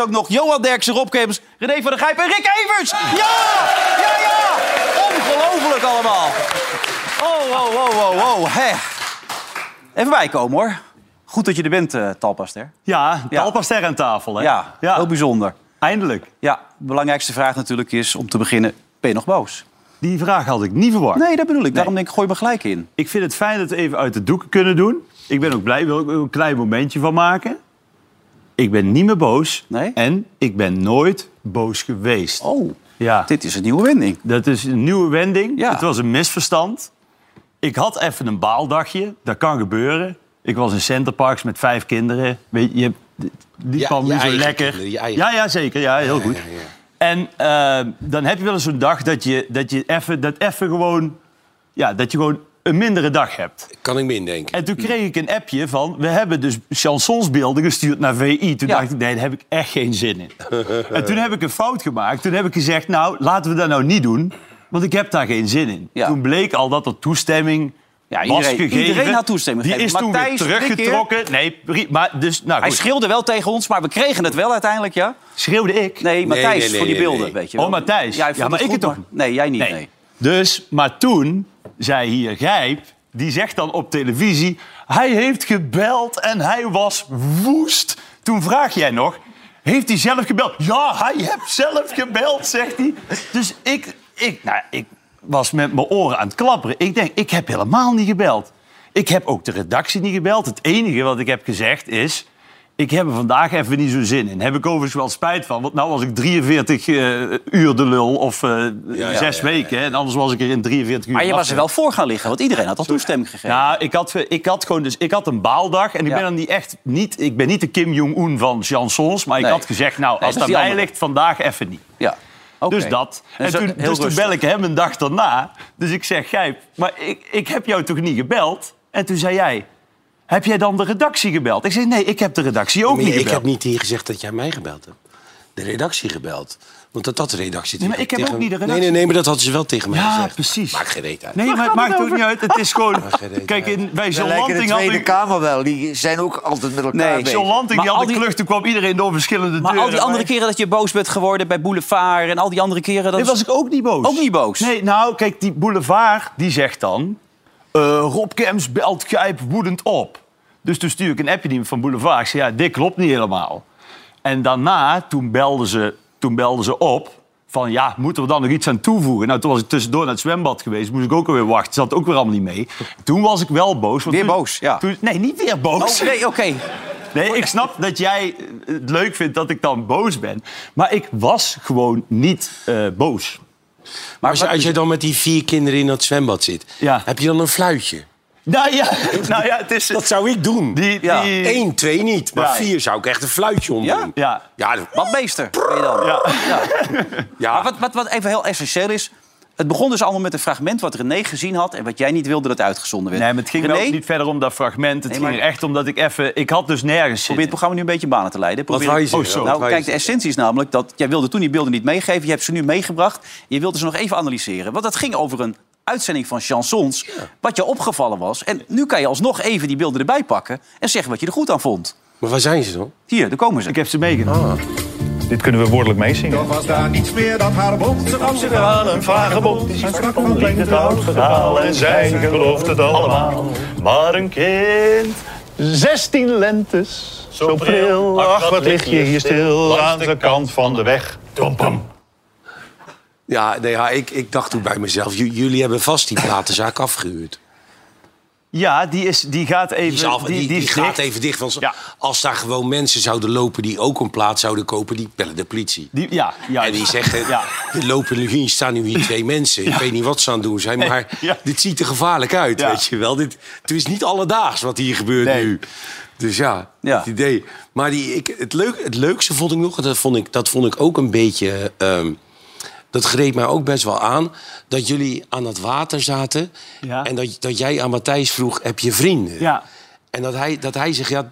ook nog. Johan Derksen, Rob René van der Gijp en Rick Evers. Ja! Ja, ja! Ongelooflijk allemaal. Oh, wow, wow, wow, wow. Hè. Even bijkomen, hoor. Goed dat je er bent, uh, Talpaster. Ja, Talpaster aan tafel, hè? Ja, heel bijzonder. Eindelijk. Ja, de belangrijkste vraag natuurlijk is, om te beginnen, ben je nog boos? Die vraag had ik niet verwacht. Nee, dat bedoel ik. Daarom denk ik, gooi me gelijk in. Ik vind het fijn dat we even uit de doeken kunnen doen. Ik ben ook blij, wil ik een klein momentje van maken. Ik ben niet meer boos. Nee? En ik ben nooit boos geweest. Oh, Ja, dit is een nieuwe wending. dat is een nieuwe wending. Ja. Het was een misverstand. Ik had even een baaldagje. Dat kan gebeuren. Ik was in Centerparks met vijf kinderen. Weet je, die kwam niet zo lekker. kinderen. Ja, ja, zeker. Ja, heel goed. En eh, dan heb je wel eens zo'n dag dat je, dat je even, dat even gewoon... Ja, dat je gewoon een mindere dag hebt. Kan ik me indenken. En toen kreeg ik een appje van... we hebben dus chansonsbeelden gestuurd naar VI. Toen Ja. dacht ik, nee, daar heb ik echt geen zin in. en toen heb ik een fout gemaakt. Toen heb ik gezegd, nou, laten we dat nou niet doen. Want ik heb daar geen zin in. Ja. Toen bleek al dat er toestemming Ja, was iedereen- gegeven. iedereen had toestemming Die gegeven. is toen weer teruggetrokken. Nee, maar dus... Nou, Hij schreeuwde wel tegen ons, maar we kregen het wel uiteindelijk, ja? Schreeuwde ik? Nee, Matthijs, nee, nee, voor die beelden, nee. weet je wel. Oh, Matthijs. Ja, Ja, maar ik het toch? Nee, jij niet, Nee. nee. Dus, maar toen zei hier Gijp, die zegt dan op televisie... hij heeft gebeld en hij was woest. Toen vraag jij nog, heeft hij zelf gebeld? Ja, hij heeft zelf gebeld, zegt hij. Dus ik, ik, nou, ik was met mijn oren aan het klapperen. Ik denk, ik heb helemaal niet gebeld. Ik heb ook de redactie niet gebeld. Het enige wat ik heb gezegd is... Ik heb er vandaag even niet zo zin in. Heb ik overigens wel spijt van. Want nou was ik 43 eh, uur de lul. Of eh, ja, zes ja, weken. hè. En anders was ik er in 43 uur. Maar je was er wel voor gaan liggen, want iedereen had al toestemming gegeven. Ja, ik had, ik had gewoon dus, ik had een baaldag en ik Ja. ben dan niet echt niet, ik ben niet de Kim Jong-un van chansons, maar ik Nee. had gezegd, nou, Nee, als dat andere. ligt, vandaag even niet. Ja. Dus dat. En Dus toen, dus toen bel ik hem een dag daarna. Dus ik zeg, Gijp, maar ik, ik heb jou toch niet gebeld? En toen zei jij, heb jij dan de redactie gebeld? Ik zei, nee, ik heb de redactie ook Maar niet ik gebeld. heb niet tegen gezegd dat jij mij gebeld hebt. De redactie gebeld. Want dat had de redactie Nee, maar tegen- ik heb tegen- ook niet de Nee, redactie. nee, nee, maar dat hadden ze wel tegen mij Ja, gezegd. precies. Maakt geen reet uit. Nee, maar het maakt ook niet uit. Het is gewoon... Kijk, in, bij John de Lanting had Tweede ik... Kamer wel. Die zijn ook altijd met elkaar Nee, bezig. John Lanting Maar die had die- klucht, toen kwam iedereen door verschillende Maar deuren. al die andere keren dat je boos bent geworden bij Boulevard... en al die andere keren... Dat Nee, was ik ook niet boos. Ook niet boos? Nee, nou, kijk, die boulevard die zegt dan... eh, Rob Kems belt Gijp woedend op. Dus toen stuur ik een appje die van boulevard. Ik zei, ja, dit klopt niet helemaal. En daarna, toen belden ze, toen belden ze op... van ja, moeten we dan nog iets aan toevoegen? Nou, toen was ik tussendoor naar het zwembad geweest. Moest ik ook alweer wachten. Zat ook weer allemaal niet mee. Toen was ik wel boos. want Weer toen- boos, ja. toen- nee, niet weer boos. Oh, nee, oké. Nee, ik snap dat jij het leuk vindt dat ik dan boos ben. Maar ik was gewoon niet eh, boos. Maar als, als je dan met die vier kinderen in dat zwembad zit, Ja. heb je dan een fluitje? Nou ja, nou ja het is... Dat zou ik doen. Die, Ja. die, Eén, twee niet. Maar Ja. vier zou ik echt een fluitje om Ja? doen. Ja. Ja, dat- Badmeester ben je dan. Ja. ja. Maar wat, wat, wat even heel essentieel is... Het begon dus allemaal met een fragment wat René gezien had... en wat jij niet wilde dat uitgezonden werd. Nee, maar het ging René, ook niet verder om dat fragment. Het Nee, ging maar- er echt om dat ik even... Ik had dus nergens probeer het programma nu een beetje banen te leiden. Probeer je het-? Oh, zo. Wat Nou, wou je kijk, de essentie is namelijk dat... jij wilde toen die beelden niet meegeven. Je hebt ze nu meegebracht. Je wilde ze nog even analyseren. Want het ging over een uitzending van chansons... wat je opgevallen was. En nu kan je alsnog even die beelden erbij pakken... en zeggen wat je er goed aan vond. Maar waar zijn ze dan? Hier, daar komen ze. Ik heb ze meegenomen. Dit kunnen we woordelijk meezingen. Toch was daar niets meer dat haar bond zich af zich Verhaal een vagebond, die sprak van klinkt het oud verhaal en zij gelooft het allemaal. Maar een kind, zestien lentes, zo pril, ach wat lig je hier stil aan de kant van de weg. Tom pam. Ja, nee, ja ik, ik dacht toen bij mezelf, j- jullie hebben vast die platenzaak afgehuurd. Ja, die, is, die gaat even... Die, af- die, gaat dicht. even dicht. Want Ja. als daar gewoon mensen zouden lopen die ook een plaat zouden kopen, die bellen de politie. Die, ja, ja. En die zeggen, Ja. er lopen nu, hier staan nu hier twee mensen. Ik weet niet wat ze aan het doen zijn, maar dit ziet er gevaarlijk uit, weet je wel. Dit, het is niet alledaags wat hier gebeurt Nee. nu. Dus ja, Ja. het idee. Maar die, ik, het, leuk, het leukste vond ik nog, dat vond ik, dat vond ik ook een beetje... ehm, dat greep mij ook best wel aan, dat jullie aan het water zaten... Ja. en dat, dat jij aan Matthijs vroeg, heb je vrienden? Ja. En dat hij, dat hij zegt, ja,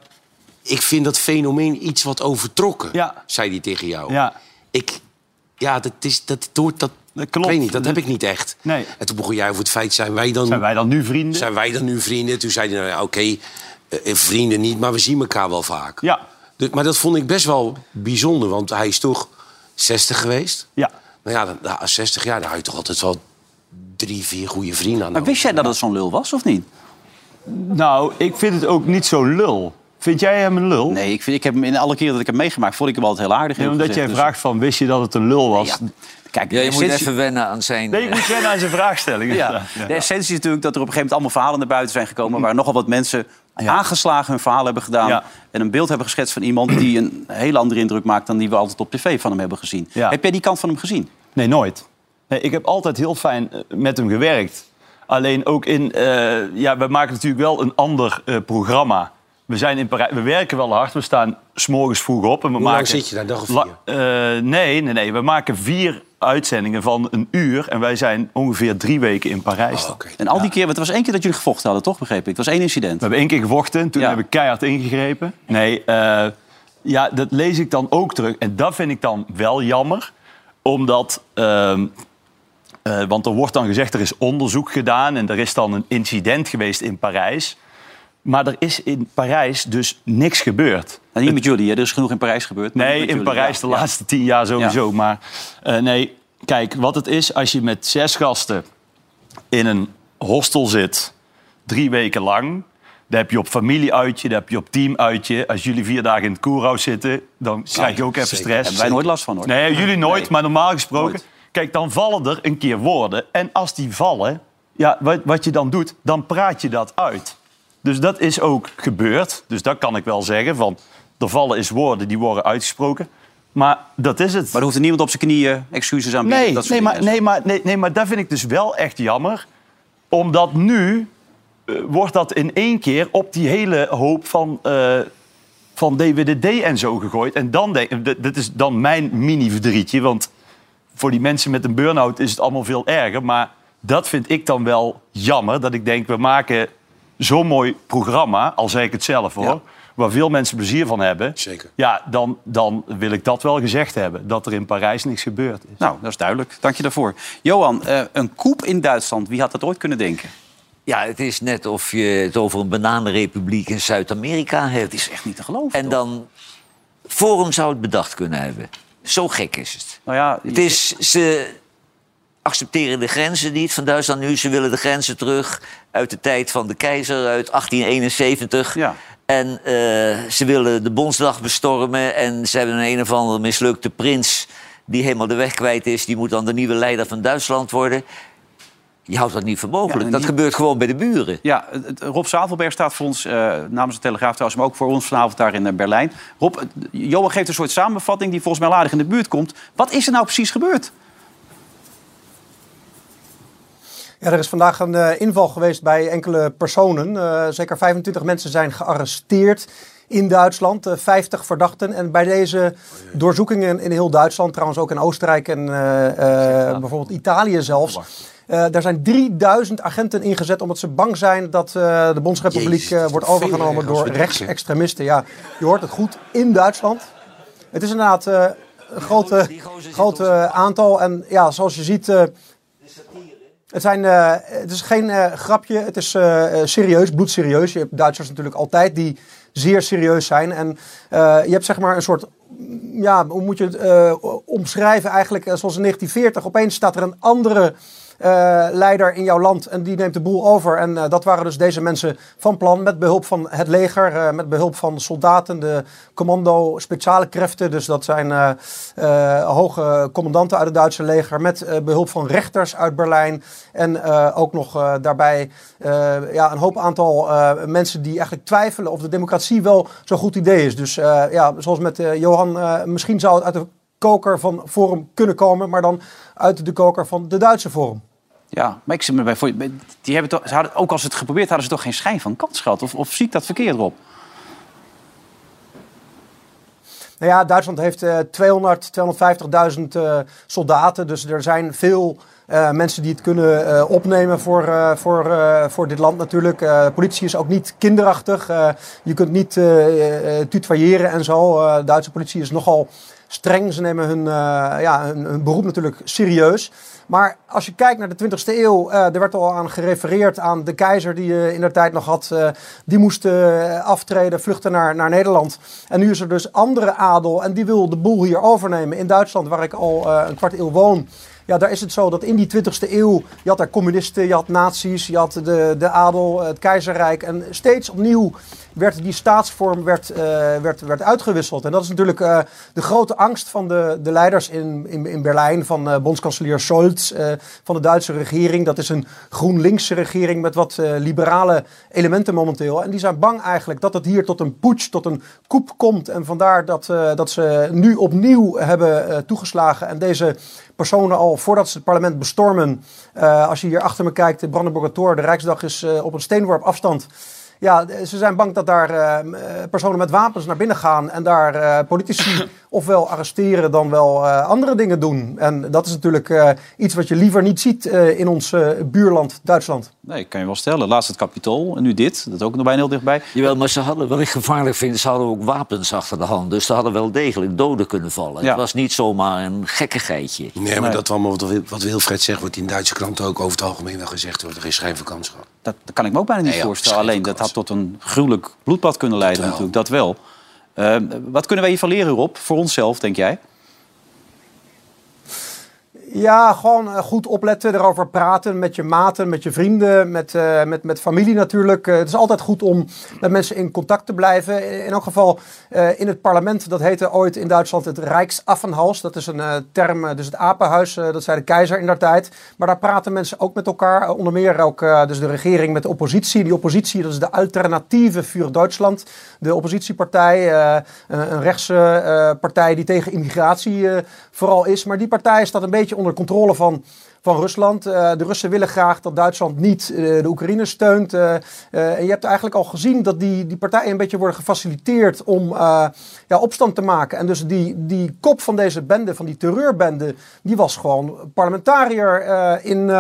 ik vind dat fenomeen iets wat overtrokken, Ja. zei hij tegen jou. Ja. Ik, ja, dat is, dat hoort, dat, Dat klopt. Ik weet niet, dat heb ik niet echt. Nee. En toen begon jij over het feit, zijn wij dan, Zijn wij dan nu vrienden? zijn wij dan nu vrienden? Toen zei hij, nou ja, oké, eh, eh, vrienden niet, maar we zien elkaar wel vaak. Ja. De- maar dat vond ik best wel bijzonder, want hij is toch 60 geweest. Ja. Nou ja, dan- na 60 jaar, daar had je toch altijd wel drie, vier goede vrienden aan. de Maar wist jij dat het zo'n lul was, of niet? Nou, ik vind het ook niet zo lul. Vind jij hem een lul? Nee, ik, vind, ik heb hem in alle keren dat ik hem meegemaakt, vond ik hem altijd heel aardig. Nee, omdat jij. Dus- vraagt van, wist je dat het een lul was? Ja. Kijk, Ja, je moet even wennen aan zijn... Nee, je moet wennen aan zijn vraagstelling. Ja. De essentie is natuurlijk dat er op een gegeven moment allemaal verhalen naar buiten zijn gekomen... waar nogal wat mensen aangeslagen hun verhaal hebben gedaan... Ja. en een beeld hebben geschetst van iemand die een hele andere indruk maakt... dan die we altijd op tv van hem hebben gezien. Ja. Heb jij die kant van hem gezien? Nee, nooit. Nee, ik heb altijd heel fijn eh, met hem gewerkt. Alleen ook in... eh, ja, we maken natuurlijk wel een ander eh, programma. We zijn in Parijs. We werken wel hard. We staan s'morgens vroeg op. En we Hoe maken, lang zit je daar? Dag of La- vier? eh, nee, nee, nee. We maken vier uitzendingen van een uur. En wij zijn ongeveer drie weken in Parijs. Oh, Oké. En al die keer, want het was één keer dat jullie gevochten hadden, toch? Begreep ik. Het was één incident. We hebben één keer gevochten. Toen Ja. heb ik keihard ingegrepen. Nee, eh, ja, dat lees ik dan ook terug. En dat vind ik dan wel jammer. Omdat... ehm, eh, want er wordt dan gezegd, er is onderzoek gedaan... en er is dan een incident geweest in Parijs. Maar er is in Parijs dus niks gebeurd. Nou, niet met jullie, hè? er is genoeg in Parijs gebeurd. Nee, in jullie. Parijs Ja, de laatste tien jaar sowieso. Maar eh, nee, kijk, wat het is als je met zes gasten in een hostel zit, drie weken lang. Dan heb je op familieuitje, dan heb je op teamuitje. Als jullie vier dagen in het koerhuis zitten, dan krijg je ook even stress. Hebben wij nooit last van, hoor. Nee, jullie nooit, Nee. maar normaal gesproken. Nooit. Kijk, dan vallen er een keer woorden. En als die vallen, ja, wat, wat je dan doet, dan praat je dat uit. Dus dat is ook gebeurd. Dus dat kan ik wel zeggen. Van, er vallen eens woorden die worden uitgesproken. Maar dat is het. Maar er hoeft er niemand op zijn knieën excuses aan te bieden. Nee, dat nee, maar, nee, maar, nee, nee, maar dat vind ik dus wel echt jammer. Omdat nu wordt dat in één keer op die hele hoop van, eh van DWDD en zo gegooid. En dan denk ik, dat- is dan mijn mini-verdrietje. Want voor die mensen met een burn-out is het allemaal veel erger. Maar dat vind ik dan wel jammer. Dat ik denk, we maken zo'n mooi programma, al zeg ik het zelf hoor... Ja. waar veel mensen plezier van hebben. Zeker. Ja, dan, dan wil ik dat wel gezegd hebben. Dat er in Parijs niks gebeurd is. Nou, dat is duidelijk. Dank je daarvoor. Johan, eh, een koep in Duitsland. Wie had dat ooit kunnen denken? Ja, het is net of je het over een bananenrepubliek in Zuid-Amerika hebt. Het is echt niet te geloven. En toch? dan... Forum zou het bedacht kunnen hebben. Zo gek is het. Nou ja, Het is, ze accepteren de grenzen niet van Duitsland nu. Ze willen de grenzen terug uit de tijd van de keizer uit 1871. Ja. En eh, ze willen de Bondsdag bestormen. En ze hebben een een of andere mislukte prins... die helemaal de weg kwijt is. Die moet dan de nieuwe leider van Duitsland worden. Je houdt dat niet voor mogelijk. Ja, dat die- gebeurt gewoon bij de buren. Ja, Rob Zavelberg staat voor ons eh, namens de Telegraaf trouwens, maar ook voor ons vanavond daar in eh, Berlijn. Rob, het- Johan geeft een soort samenvatting die volgens mij aardig in de buurt komt. Wat is er nou precies gebeurd? Ja, er is vandaag een eh, inval geweest bij enkele personen. Eh, zeker 25 mensen zijn gearresteerd in Duitsland, eh, 50 verdachten. En bij deze doorzoekingen in heel Duitsland, trouwens ook in Oostenrijk en eh, eh, bijvoorbeeld Italië zelfs. eh, daar zijn 3000 agenten ingezet omdat ze bang zijn dat eh, de Bondsrepubliek Jezus, eh, wordt overgenomen door rechtsextremisten. Ja, je hoort het goed, in Duitsland. Het is inderdaad eh, een grote, grote aantal. En ja, zoals je ziet... eh, het, zijn, eh, het is geen eh, grapje, het is eh, eh, serieus, bloedserieus. Je hebt Duitsers natuurlijk altijd die zeer serieus zijn. En eh, je hebt zeg maar een soort, ja, hoe moet je het eh, omschrijven eigenlijk? eh, Zoals in 1940, opeens staat er een andere leider in jouw land en die neemt de boel over. En eh, dat waren dus deze mensen van plan met behulp van het leger, eh, met behulp van soldaten, de commando speciale krachten. Dus dat zijn eh, eh, hoge commandanten uit het Duitse leger met eh, behulp van rechters uit Berlijn. En eh, ook nog eh, daarbij eh, ja, een hoop aantal eh, mensen die eigenlijk twijfelen of de democratie wel zo'n goed idee is. Dus eh, ja, zoals met eh, Johan, eh, misschien zou het uit de koker van Forum kunnen komen, maar dan uit de koker van de Duitse Forum. Ja, maar ik zit me bij voor. Die hebben toch, ze hadden, ook als ze het geprobeerd hadden, ze toch geen schijn van kans gehad? Of, of zie ik dat verkeerd, Rob? Nou ja, Duitsland heeft eh 200, 250.000 eh, soldaten. Dus er zijn veel eh, mensen die het kunnen eh, opnemen voor, eh, voor, voor dit land natuurlijk. Politie is ook niet kinderachtig. Je kunt niet tutoyeren en zo. Duitse politie is nogal streng. Ze nemen hun, ja, hun beroep natuurlijk serieus. Maar als je kijkt naar de 20e eeuw, eh, er werd al aan gerefereerd aan de keizer die je in der tijd nog had. eh, die moest eh, aftreden, vluchten naar, naar Nederland. En nu is er dus andere adel en die wil de boel hier overnemen. In Duitsland, waar ik al eh, een kwart eeuw woon. Ja, daar is het zo dat in die 20e eeuw, je had daar communisten, je had nazi's, je had de, de adel, het keizerrijk. En steeds opnieuw werd die staatsvorm werd, eh, werd, werd uitgewisseld. En dat is natuurlijk eh, de grote angst van de, de leiders in, in, in Berlijn, van eh, bondskanselier Scholz, van de Duitse regering. Dat is een GroenLinkse regering met wat liberale elementen momenteel. En die zijn bang eigenlijk dat het hier tot een putsch, tot een coup komt. En vandaar dat, dat ze nu opnieuw hebben toegeslagen. En deze personen al voordat ze het parlement bestormen. als je hier achter me kijkt, de Brandenburger Tor, de Rijksdag is op een steenworp afstand. Ja, ze zijn bang dat daar eh, eh, personen met wapens naar binnen gaan en daar eh, politici ofwel arresteren dan wel eh, andere dingen doen. En dat is natuurlijk eh, iets wat je liever niet ziet eh, in ons buurland Duitsland. Nee, kan je wel stellen. Laatst het kapitool en nu dit. Dat is ook nog bijna heel dichtbij. Jawel, maar ze hadden, wat ik gevaarlijk vind, ze hadden ook wapens achter de hand. Dus er hadden wel degelijk doden kunnen vallen. Ja. Het was niet zomaar een gekkigheidje. Nee, maar dat allemaal wat, wat Wilfred zegt, wordt in Duitse kranten ook over het algemeen wel gezegd. Wordt er is geen vakantie gehad. Dat, dat kan ik me ook bijna niet Nee, ja, voorstellen. Alleen dat had tot een gruwelijk bloedbad kunnen leiden natuurlijk. Dat wel. Eh, wat kunnen wij hiervan leren, Rob? Voor onszelf, denk jij? Ja, gewoon eh, goed opletten, erover praten met je maten, met je vrienden, met, eh, met, met familie natuurlijk. Eh, het is altijd goed om met mensen in contact te blijven. In elk geval in het parlement, dat heette ooit in Duitsland het Rijksaffenhaus. Dat is een term, dus het apenhuis, dat zei de keizer in der tijd. Maar daar praten mensen ook met elkaar. Onder meer ook dus de regering met de oppositie. Die oppositie, dat is de alternatieve voor Duitsland. De oppositiepartij, een, rechtse partij die tegen immigratie vooral is. Maar die partij staat een beetje onder controle van, van Rusland. Eh, de Russen willen graag dat Duitsland niet eh, de Oekraïne steunt. Eh, en je hebt eigenlijk al gezien dat die, die partijen een beetje worden gefaciliteerd om ja, opstand te maken. En dus die, die kop van deze bende, van die terreurbende, die was gewoon parlementariër in,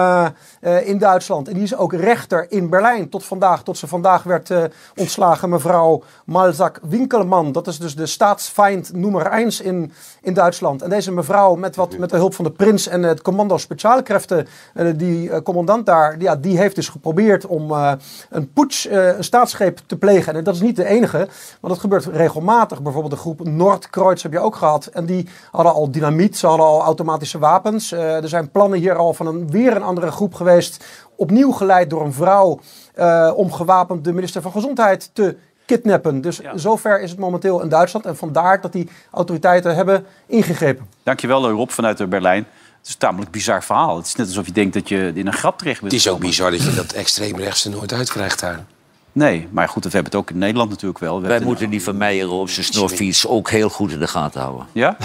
in Duitsland. En die is ook rechter in Berlijn tot vandaag, tot ze vandaag werd ontslagen. Mevrouw Malzak Winkelman, dat is dus de staatsfeind nummer 1 in, in Duitsland. En deze mevrouw, met, wat, met de hulp van de prins en het commando speciaalkrachten, eh, die eh, commandant daar, ja, die heeft dus geprobeerd om eh, een putsch, eh, een staatsgreep te plegen. En dat is niet de enige, want dat gebeurt regelmatig. Bijvoorbeeld de groep Noordkreuz heb je ook gehad. En die hadden al dynamiet, ze hadden al automatische wapens. Er zijn plannen hier al van een, weer een andere groep geweest. Opnieuw geleid door een vrouw eh, om gewapend de minister van Gezondheid te kidnappen. Dus zover is het momenteel in Duitsland. En vandaar dat die autoriteiten hebben ingegrepen. Dankjewel, Rob, vanuit Berlijn. Het is een tamelijk bizar verhaal. Het is net alsof je denkt dat je in een grap terecht bent. Het is ook bizar dat je dat extreemrechtse nooit uitkrijgt daar. Nee, maar goed, we hebben het ook in Nederland natuurlijk wel. We Wij moeten die Van Meijer op zijn snorfiets ook heel goed in de gaten houden. Ja?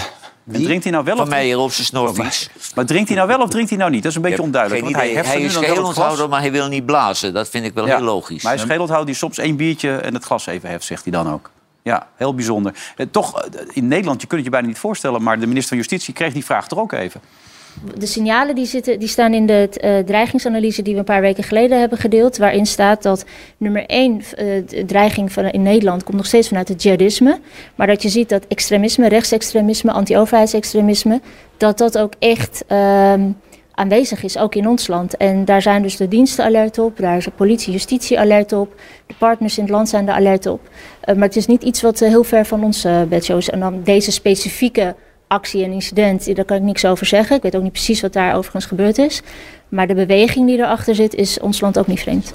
En drinkt hij nou wel Van of Meijer op zijn snorfiets. Maar drinkt hij nou wel of drinkt hij nou niet? Dat is een beetje onduidelijk. Geen want hij, Hij is onthouder, maar hij wil niet blazen. Dat vind ik wel Ja, heel logisch. Maar hij is geheelonthouder die soms één biertje en het glas even heft, zegt hij dan ook. Ja, heel bijzonder. Eh, toch, eh, in Nederland, je kunt het je bijna niet voorstellen... maar de minister van Justitie kreeg die vraag toch ook even. De signalen die, zitten, die staan in de eh, dreigingsanalyse die we een paar weken geleden hebben gedeeld. Waarin staat dat nummer één eh, dreiging van, in Nederland komt nog steeds vanuit het jihadisme. Maar dat je ziet dat extremisme, rechtsextremisme, anti-overheidsextremisme, dat dat ook echt ehm, aanwezig is, ook in ons land. En daar zijn dus de diensten alert op, daar is de politie, justitie alert op, de partners in het land zijn er alert op. Eh, maar het is niet iets wat heel ver van ons bedshow is. En dan deze specifieke actie en incident, daar kan ik niks over zeggen. Ik weet ook niet precies wat daar overigens gebeurd is. Maar de beweging die erachter zit, is ons land ook niet vreemd.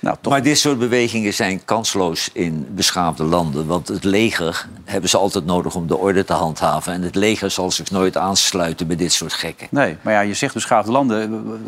Nou, toch. Maar dit soort bewegingen zijn kansloos in beschaafde landen. Want het leger hebben ze altijd nodig om de orde te handhaven. En het leger zal zich nooit aansluiten bij dit soort gekken. Nee, maar ja, je zegt beschaafde landen.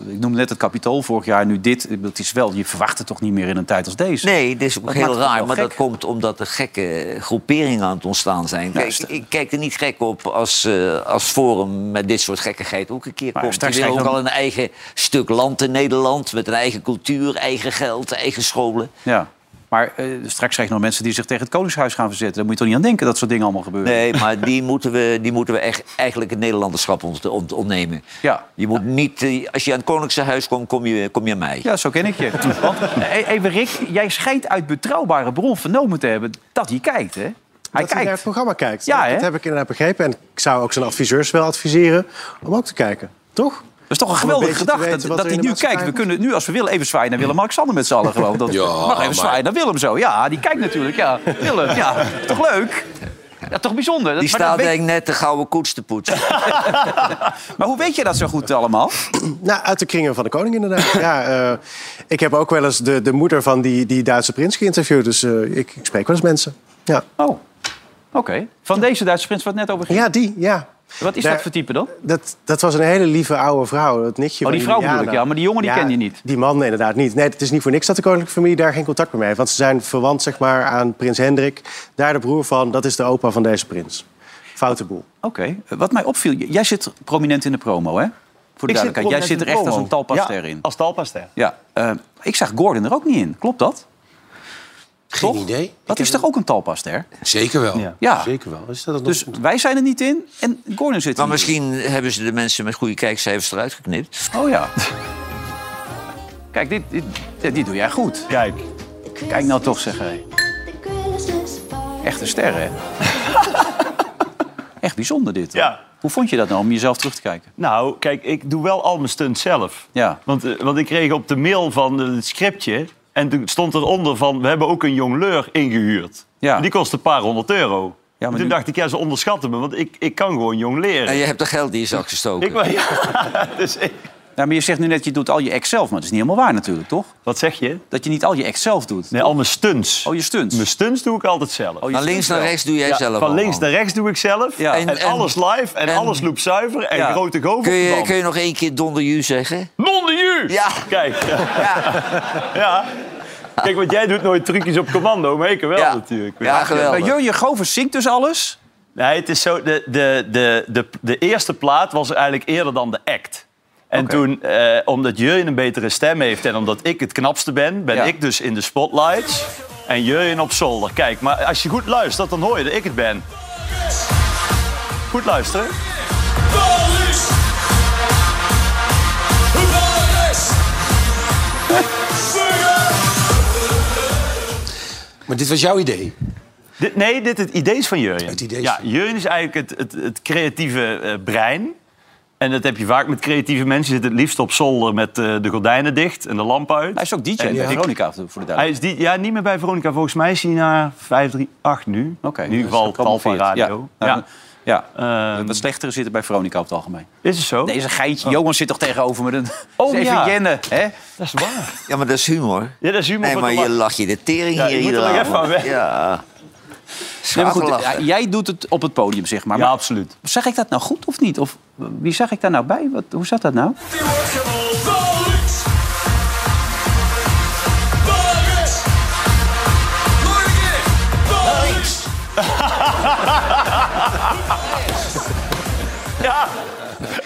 Ik noemde net het kapitool vorig jaar, nu dit. Dat is wel, je verwacht het toch niet meer in een tijd als deze? Nee, dit is ook Dat heel raar. Maar gek. dat komt omdat er gekke groeperingen aan het ontstaan zijn. Kijk, ik kijk er niet gek op als, eh, als Forum met dit soort gekkigheid ook een keer Maar komt. Die willen ook al een eigen stuk land in Nederland... met een eigen cultuur, eigen geld, eigen scholen. Ja. Maar eh, straks krijg je nog mensen die zich tegen het Koningshuis gaan verzetten. Daar moet je toch niet aan denken, dat soort dingen allemaal gebeuren. Nee, maar die moeten we, die moeten we echt, eigenlijk het Nederlanderschap ont, ont- ontnemen. Ja. Je moet niet, eh, als je aan het Koningshuis komt, kom je, kom je aan mij. Ja, zo ken ik je. Want, eh, even Rick, jij schijnt uit betrouwbare bron vernomen te hebben dat hij kijkt, hè? Hij dat hij naar kijkt. het programma kijkt. Ja, dat heb ik inderdaad begrepen. En ik zou ook zijn adviseurs wel adviseren om ook te kijken. Toch? Dat is toch een geweldige gedachte. Dat, hij nu kijkt. We kunnen nu, als we willen, even zwaaien naar Willem-Alexander met z'n allen gewoon. Dat, Ja, mag even maar- zwaaien naar Willem zo. Ja, die kijkt natuurlijk. Ja, Willem, ja. Toch leuk? Ja, toch bijzonder. Dat- Die maar, staat weet- denk ik net de gouden koets te poetsen. maar hoe weet je dat zo goed allemaal? Nou, uit de kringen van de koning inderdaad. ja, eh, ik heb ook wel eens de, de moeder van die, die Duitse prins geïnterviewd. Dus eh, ik, ik spreek wel eens mensen. Ja, Oh, oké. Van deze Duitse prins wat het net over ging. ja die, ja. Wat is Daar- dat voor type dan? Dat, dat was een hele lieve oude vrouw. Dat nichtje Oh, die vrouw bedoel ik, ja. Maar die jongen die ken je niet. Die man inderdaad niet. Nee, het is niet voor niks dat de koninklijke familie daar geen contact meer mee heeft. Want ze zijn verwant zeg maar, aan prins Hendrik. Daar de broer van, dat is de opa van deze prins. Foute boel. Oké. Wat mij opviel, jij zit prominent in de promo, hè? Voor de Ik zit duidelijkheid. Jij zit er echt als een talpaster ja, in. als talpaster. Ja. eh, ik zag Gordon er ook niet in. Klopt dat? Geen Toch? idee. Dat Ik is toch ook een talpaster? Zeker wel. Ja. Ja. Zeker wel. Is dat het Dus nog- wij zijn er niet in en Gordon zit er Maar misschien hebben ze de mensen met goede kijkcijfers eruit geknipt. Oh ja. Kijk, dit, dit, dit, dit doe jij goed. Kijk. Kijk nou toch, zeg hé. Echte sterren, hè? Echt bijzonder dit. hoor. Ja. Hoe vond je dat nou om jezelf terug te kijken? Nou, kijk, ik doe wel al mijn stunts zelf. Ja. Want, eh, want ik kreeg op de mail van het scriptje... en toen stond eronder van... we hebben ook een jongleur ingehuurd. Ja. Die kost een paar honderd euro. Ja, maar toen nu- dacht ik, ja, ze onderschatten me. Want ik, ik kan gewoon jong leren. En je hebt er geld in je zak gestoken. Ik, ja, dus ik- Nou, maar je zegt nu net, je doet al je ex zelf. Maar dat is niet helemaal waar natuurlijk, toch? wat zeg je? Dat je niet al je ex zelf doet. Nee, al mijn stunts. Oh, je stunts. Mijn stunts doe ik altijd zelf. Oh, Van links naar rechts doe jij Ja, zelf van links naar rechts doe ik zelf. Ja. En, En- en- alles live en, en- alles loopzuiver en Ja. grote goven. Kun je, kun je nog één keer Donder Ju zeggen? Non de jus! Ja. Kijk, ja. Kijk, want jij doet nooit trucjes op commando, maar ik wel Ja. natuurlijk. Ja, Maar geweldig. Jurjen Govers zingt dus alles. Nee, het is zo, de, de, de, de, de eerste plaat was eigenlijk eerder dan de act. En toen, eh, omdat Jurjen een betere stem heeft en omdat ik het knapste ben... ben Ja. ik dus in de spotlights en Jurjen op zolder. Kijk, maar als je goed luistert, dan hoor je dat ik het ben. Goed luisteren. Maar dit was jouw idee. Dit, nee, dit het idee is van Jurjen. Het idee is ja, Jurjen is eigenlijk het, het, het creatieve eh, brein. En dat heb je vaak met creatieve mensen. Die zitten het liefst op zolder met eh, de gordijnen dicht en de lamp uit. Hij is ook DJ En bij Veronica, voor de Hij is die, ja, niet meer bij Veronica. Volgens mij is hij naar 538 nu. Oké, in ieder dus geval tal van radio. Ja. Nou, ja. Ehm, Wat slechtere zitten bij Veronica op het algemeen. is het zo? Nee, is een geintje. Johan zit toch tegenover me. Oh, even ja. jennen, hè? Dat is waar. Ja, maar dat is humor. Ja, dat is humor Nee, maar je lach. lacht je de tering Ja, hier je moet er iedere even aan. Ja. Nee, maar goed, ja, jij doet het op het podium, zeg maar. Ja, maar absoluut. zeg ik dat nou goed of niet? Of wie zag ik daar nou bij? Wat, hoe zat dat nou?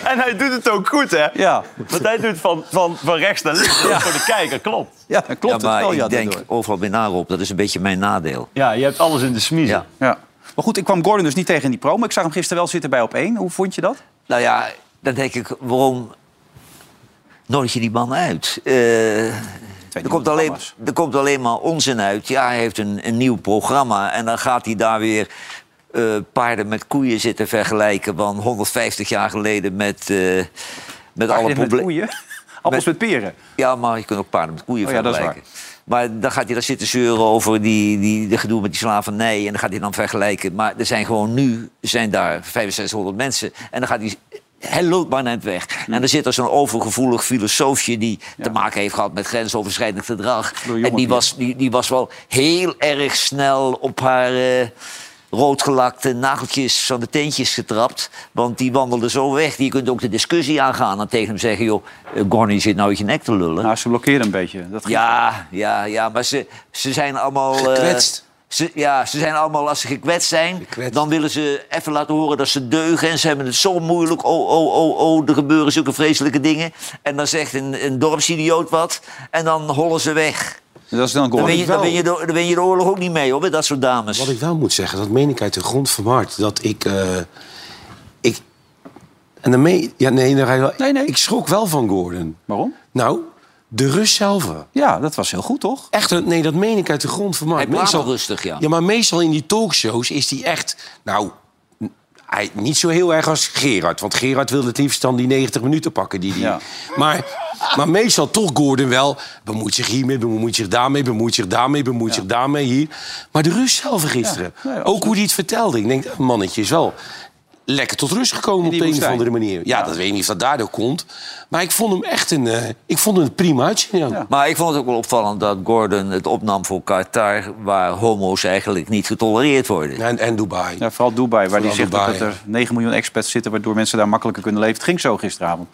En hij doet het ook goed, hè? Ja, Want hij doet van, van, van rechts naar links. Ja. Voor de kijker, klopt. ja dat klopt ja, het maar wel. Ja, ik denk overal bij Narop, dat is een beetje mijn nadeel. Ja, je hebt alles in de smiezen. Ja. Ja. Maar goed, ik kwam Gordon dus niet tegen in die promo. Ik zag hem gisteren wel zitten bij op één. Hoe vond je dat? Nou ja, dan denk ik, waarom nodig je die man uit? Eh, er, komt alleen, er komt alleen maar onzin uit. Ja, hij heeft een, een nieuw programma en dan gaat hij daar weer eh, paarden met koeien zitten vergelijken... van 150 jaar geleden met, eh, met alle problemen. Appels met peren. Ja, maar je kunt ook paarden met koeien Oh ja, vergelijken. Maar dan gaat hij daar zitten zeuren over die, die, de gedoe met die slavernij. En dan gaat hij dan vergelijken. Maar er zijn gewoon nu zijn daar 6500 mensen. En dan gaat hij... Hij loopt maar net weg. En er zit er zo'n overgevoelig filosoofje... die te maken heeft gehad met grensoverschrijdend gedrag. En die was, die, die was wel heel erg snel op haar... eh, roodgelakte nageltjes van de teentjes getrapt. Want die wandelde zo weg. Je kunt ook de discussie aangaan en tegen hem zeggen... joh, eh, Gorny zit nou je nek te lullen. Nou, ze blokkeerde een beetje. Dat Ja, ja, ja, maar ze, ze zijn allemaal... eh, Gekwetst. ze, ja, ze zijn allemaal, als ze gekwetst zijn... Gekwetst. dan willen ze even laten horen dat ze deugen... en ze hebben het zo moeilijk. Oh, oh, oh, oh, er gebeuren zulke vreselijke dingen. En dan zegt een, een dorpsidioot wat... en dan hollen ze weg. Dat is dan Dan Gordon. win, je, dan, win je de, dan win je de oorlog ook niet mee, hoor, met dat soort dames. Wat ik wel moet zeggen, dat meen ik uit de grond van mijn hart. Dat ik... eh, ik en dan meen... Ja, nee, ga je wel, Nee, nee. Ik schrok wel van Gordon. Waarom? Nou, De rust zelf. Ja, dat was heel goed, toch? Echt, een- nee, dat meen ik uit de grond van mijn hart. wel rustig, ja. Ja, maar meestal in die talkshows is hij echt... Nou, hij, niet zo heel erg als Gerard. Want Gerard wil het liefst dan die 90 minuten pakken. Die, die. Ja. Maar, maar meestal toch Gordon wel... bemoeit zich hiermee, bemoeit zich daarmee... bemoeit zich daarmee, bemoeit zich daarmee, hier. Maar de rust zelf gisteren. Ja, nee, ook hoe hij het vertelde. Ik denk, mannetje is wel lekker tot rust gekomen op de een of andere manier. Ja, dat weet ik niet of dat daardoor komt. Maar ik vond hem echt een, eh, ik vond hem prima uitzien. Ja. Maar ik vond het ook wel opvallend dat Gordon het opnam voor Qatar... waar homo's eigenlijk niet getolereerd worden. En, en Dubai. Ja, vooral Dubai, waar hij zegt dat er 9 miljoen expats zitten... waardoor mensen daar makkelijker kunnen leven. Het ging zo gisteravond.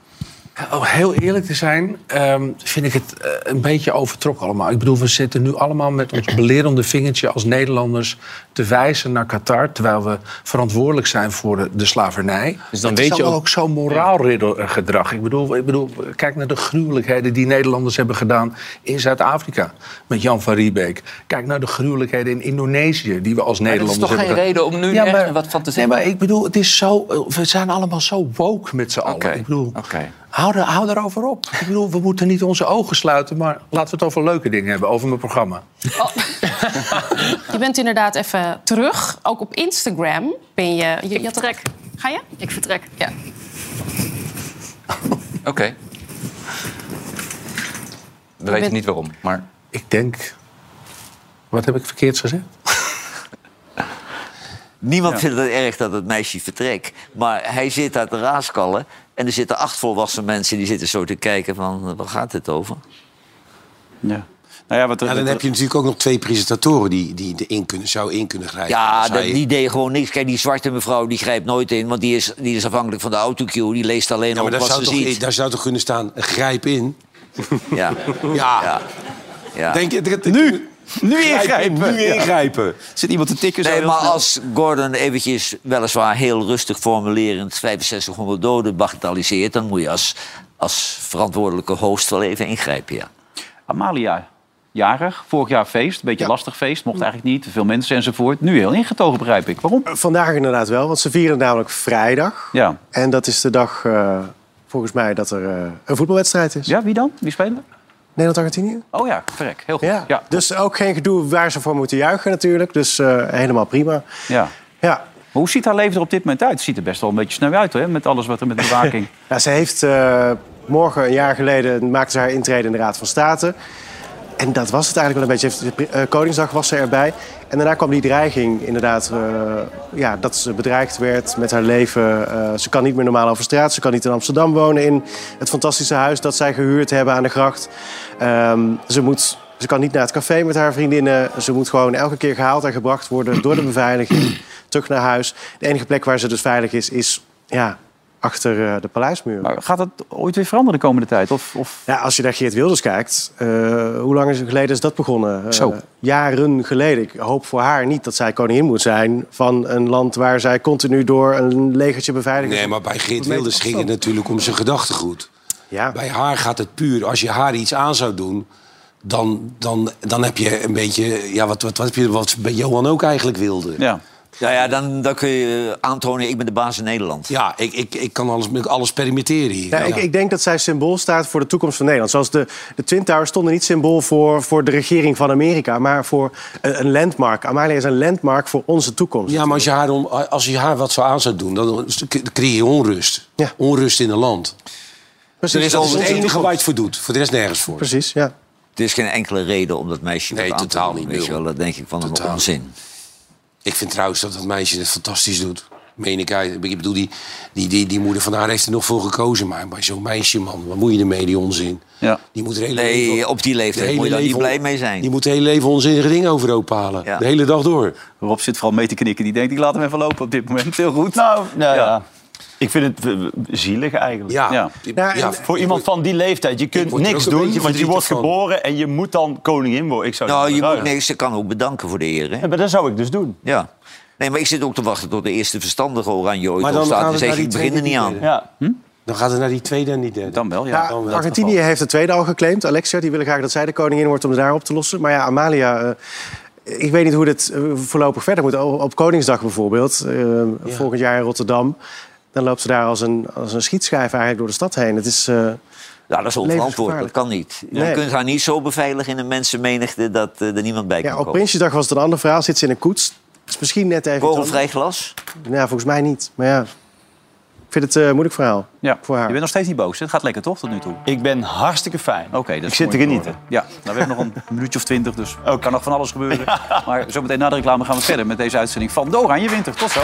Om heel eerlijk te zijn, ehm, vind ik het eh, een beetje overtrokken allemaal. Ik bedoel, we zitten nu allemaal met ons belerende vingertje als Nederlanders te wijzen naar Qatar, terwijl we verantwoordelijk zijn voor de, de slavernij. Dus dan het weet is je ook- ook zo'n moraalriddergedrag. Ik bedoel, ik bedoel, kijk naar de gruwelijkheden die Nederlanders hebben gedaan in Zuid-Afrika met Jan van Riebeek. Kijk naar de gruwelijkheden in Indonesië die we als dat is Nederlanders toch hebben geen gedaan. reden om nu ergens wat van te zeggen? Nee, maar ik bedoel, het is zo, we zijn allemaal zo woke met z'n allen. Oké, Ik bedoel, Oké. Hou, er, hou erover op. Ik bedoel, we moeten niet onze ogen sluiten, maar laten we het over leuke dingen hebben, over mijn programma. Je bent inderdaad even terug. Ook op Instagram ben je... je, vertrek. Ga je? Ik vertrek. Ja. Oké. We weten niet waarom, maar... Ik denk. Wat heb ik verkeerd gezegd? Niemand vindt het erg dat het meisje vertrekt. Maar hij zit daar te raaskallen. En er zitten acht volwassen mensen die zitten zo te kijken van... waar gaat het over? Ja. Nou ja, wat, Ja, dan heb je natuurlijk ook nog twee presentatoren die, die erin kunnen, zou in kunnen grijpen. Ja, dat, die deed gewoon niks. Kijk, die zwarte mevrouw die grijpt nooit in. Want die is, die is afhankelijk van de autocue. Die leest alleen ja, maar op daar wat zou, ze toch, ziet. daar zou toch kunnen staan, grijp in. Ja. Ja, Ja. Ja. denk je... dat- Nu! Nu Grijp in, ingrijpen! Nu ingrijpen. Zit iemand te tikken zo Nee, maar snel? als Gordon eventjes weliswaar heel rustig formulerend 6500 doden bagatelliseert, dan moet je als, als verantwoordelijke host wel even ingrijpen. Ja. Amalia, jarig, vorig jaar feest, een beetje lastig feest, mocht eigenlijk niet, te veel mensen enzovoort. Nu heel ingetogen, begrijp ik. Waarom? Vandaag inderdaad wel, want ze vieren namelijk vrijdag. Ja. En dat is de dag, eh, volgens mij, dat er eh, een voetbalwedstrijd is. Ja, wie dan? Wie spelen? Nederland-Argentinië. Oh ja, verrek. Heel goed. Ja. Ja. Dus ook geen gedoe waar ze voor moeten juichen natuurlijk. Dus eh, helemaal prima. ja. Ja. Maar hoe ziet haar leven er op dit moment uit? Het ziet er best wel een beetje snel uit, hè? Met alles wat er met bewaking... Ja, ze heeft eh, morgen, een jaar geleden, maakte ze haar intrede in de Raad van State. En dat was het eigenlijk wel een beetje. Eh, Koningsdag was ze erbij. En daarna kwam die dreiging inderdaad, eh, ja, dat ze bedreigd werd met haar leven. Eh, ze kan niet meer normaal over straat. Ze kan niet in Amsterdam wonen in het fantastische huis dat zij gehuurd hebben aan de gracht. Ehm, ze, moet, ze kan niet naar het café met haar vriendinnen. Ze moet gewoon elke keer gehaald en gebracht worden door de beveiliging terug naar huis. De enige plek waar ze dus veilig is, is ja, achter eh, de paleismuur. Maar gaat het ooit weer veranderen de komende tijd? Of, of... Ja, als je naar Geert Wilders kijkt, eh, hoe lang is het geleden is dat begonnen? Eh, Zo. Jaren geleden. Ik hoop voor haar niet dat zij koningin moet zijn van een land waar zij continu door een legertje beveiligd Nee, maar bij Geert Wilders ging het natuurlijk om zijn gedachtegoed. Ja. Bij haar gaat het puur, als je haar iets aan zou doen... dan, dan, dan heb je een beetje, ja, wat, wat, wat, heb je, wat bij Johan ook eigenlijk wilde. Ja. Ja, ja dan, dan kun je aantonen, ik ben de baas in Nederland. Ja, ik, ik, ik kan alles, alles perimetteren hier. Ja, ik, ik denk dat zij symbool staat voor de toekomst van Nederland. Zoals de, de Twin Towers stonden niet symbool voor, voor de regering van Amerika... maar voor een, een landmark. Amalia is een landmark voor onze toekomst. Ja, maar als je, haar, om- als je haar wat zo aan zou doen, dan creëer je onrust. Ja. Onrust in een land. Precies, Er is al het enige waar je het voor doet. Voor de rest nergens voor. Precies, ja. Er is geen enkele reden om dat meisje Nee, aan totaal te doen, niet, Weet je wel, dat denk ik van een Totaal. onzin. Ik vind trouwens dat dat meisje het fantastisch doet. Meen ik uit. Ik bedoel, die, die, die, die moeder van haar heeft er nog voor gekozen. Maar bij zo'n meisje, man, wat moet je ermee, die onzin? Ja. Die moet er hele Nee, leven- op die leeftijd moet je daar niet leven- blij mee zijn. Die moet het hele leven onzinnige dingen overhoop halen. Ja. De hele dag door. Rob zit vooral mee te knikken. Die denkt, ik laat hem even lopen op dit moment. Heel goed. Nou, nou ja. Ja. Ik vind het eh, zielig eigenlijk. Ja. Ja. Ja, Ja, en- Voor iemand van die leeftijd, je kunt niks doen, want je wordt van. geboren en je moet dan koningin worden. Ik zou Nou, niet je moet ruilen. niks, ze kan ook bedanken voor de eer. Hè? Ja, maar dat zou ik dus doen. Ja. Nee, maar ik zit ook te wachten tot de eerste verstandige oranje ooit Maar dan opstaat. Dus ik begin er niet aan. Ja. Dan gaat het naar die tweede en die derde. Dan wel, ja. Ja, dan wel. Argentinië heeft de tweede al geclaimd. Alexia, die willen graag dat zij de koningin wordt om het daar op te lossen. Maar ja, Amalia... eh, ik weet niet hoe dit eh, voorlopig verder moet. Op Koningsdag bijvoorbeeld, volgend jaar in Rotterdam... dan loopt ze daar als een, als een schietschijf eigenlijk door de stad heen. Het is, eh, Ja, dat is onverantwoord. Dat kan niet. Je Nee. kunt haar niet zo beveiligen in een mensenmenigte dat eh, er niemand bij kan Ja, op komen. Prinsjesdag was het een ander verhaal. Zit ze in een koets. Het is misschien net even... Kogelvrij glas? Ja, volgens mij niet. Maar ja, ik vind het een moeilijk verhaal. Ja. Voor haar. Je bent nog steeds niet boos. hè? Het gaat lekker toch tot nu toe? Ik ben hartstikke fijn. Oké, dat is Ik zit te genieten. Ja, nou, we hebben nog een minuutje of twintig, dus er kan nog van alles gebeuren. Maar zometeen na de reclame gaan we verder met deze uitzending van De Oranje Winter. Tot zo.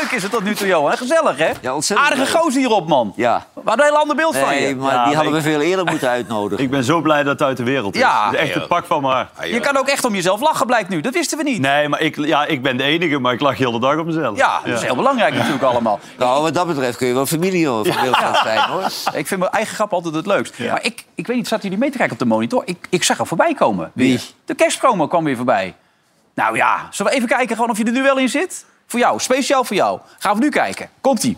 Leuk is het tot nu toe, Johan. Gezellig, hè? Ja, ontzettend Aardige leuk. gozer hierop, man. Ja. We hadden een heel ander beeld van Nee, je. maar Ja, die hadden we veel eerder moeten uitnodigen. Ik ben zo blij dat het uit de wereld is. Ja. Het is echt een pak van maar. Je kan ook echt om jezelf lachen, blijkt nu. Dat wisten we niet. Nee, maar ik, ja, ik ben de enige, maar ik lach heel de dag op mezelf. Ja, dat is heel belangrijk natuurlijk allemaal. Nou, wat dat betreft kun je wel familie hoor, Wilfred zijn, hoor. Ik vind mijn eigen grap altijd het leukst. Maar ik, ik weet niet, zaten jullie mee te kijken op de monitor? Ik, ik zag er voorbij komen. Wie? De kerstpromo kwam weer voorbij. Nou ja, zullen we even kijken gewoon of je er nu wel in zit? Voor jou, speciaal voor jou. Gaan we nu kijken. Komt-ie.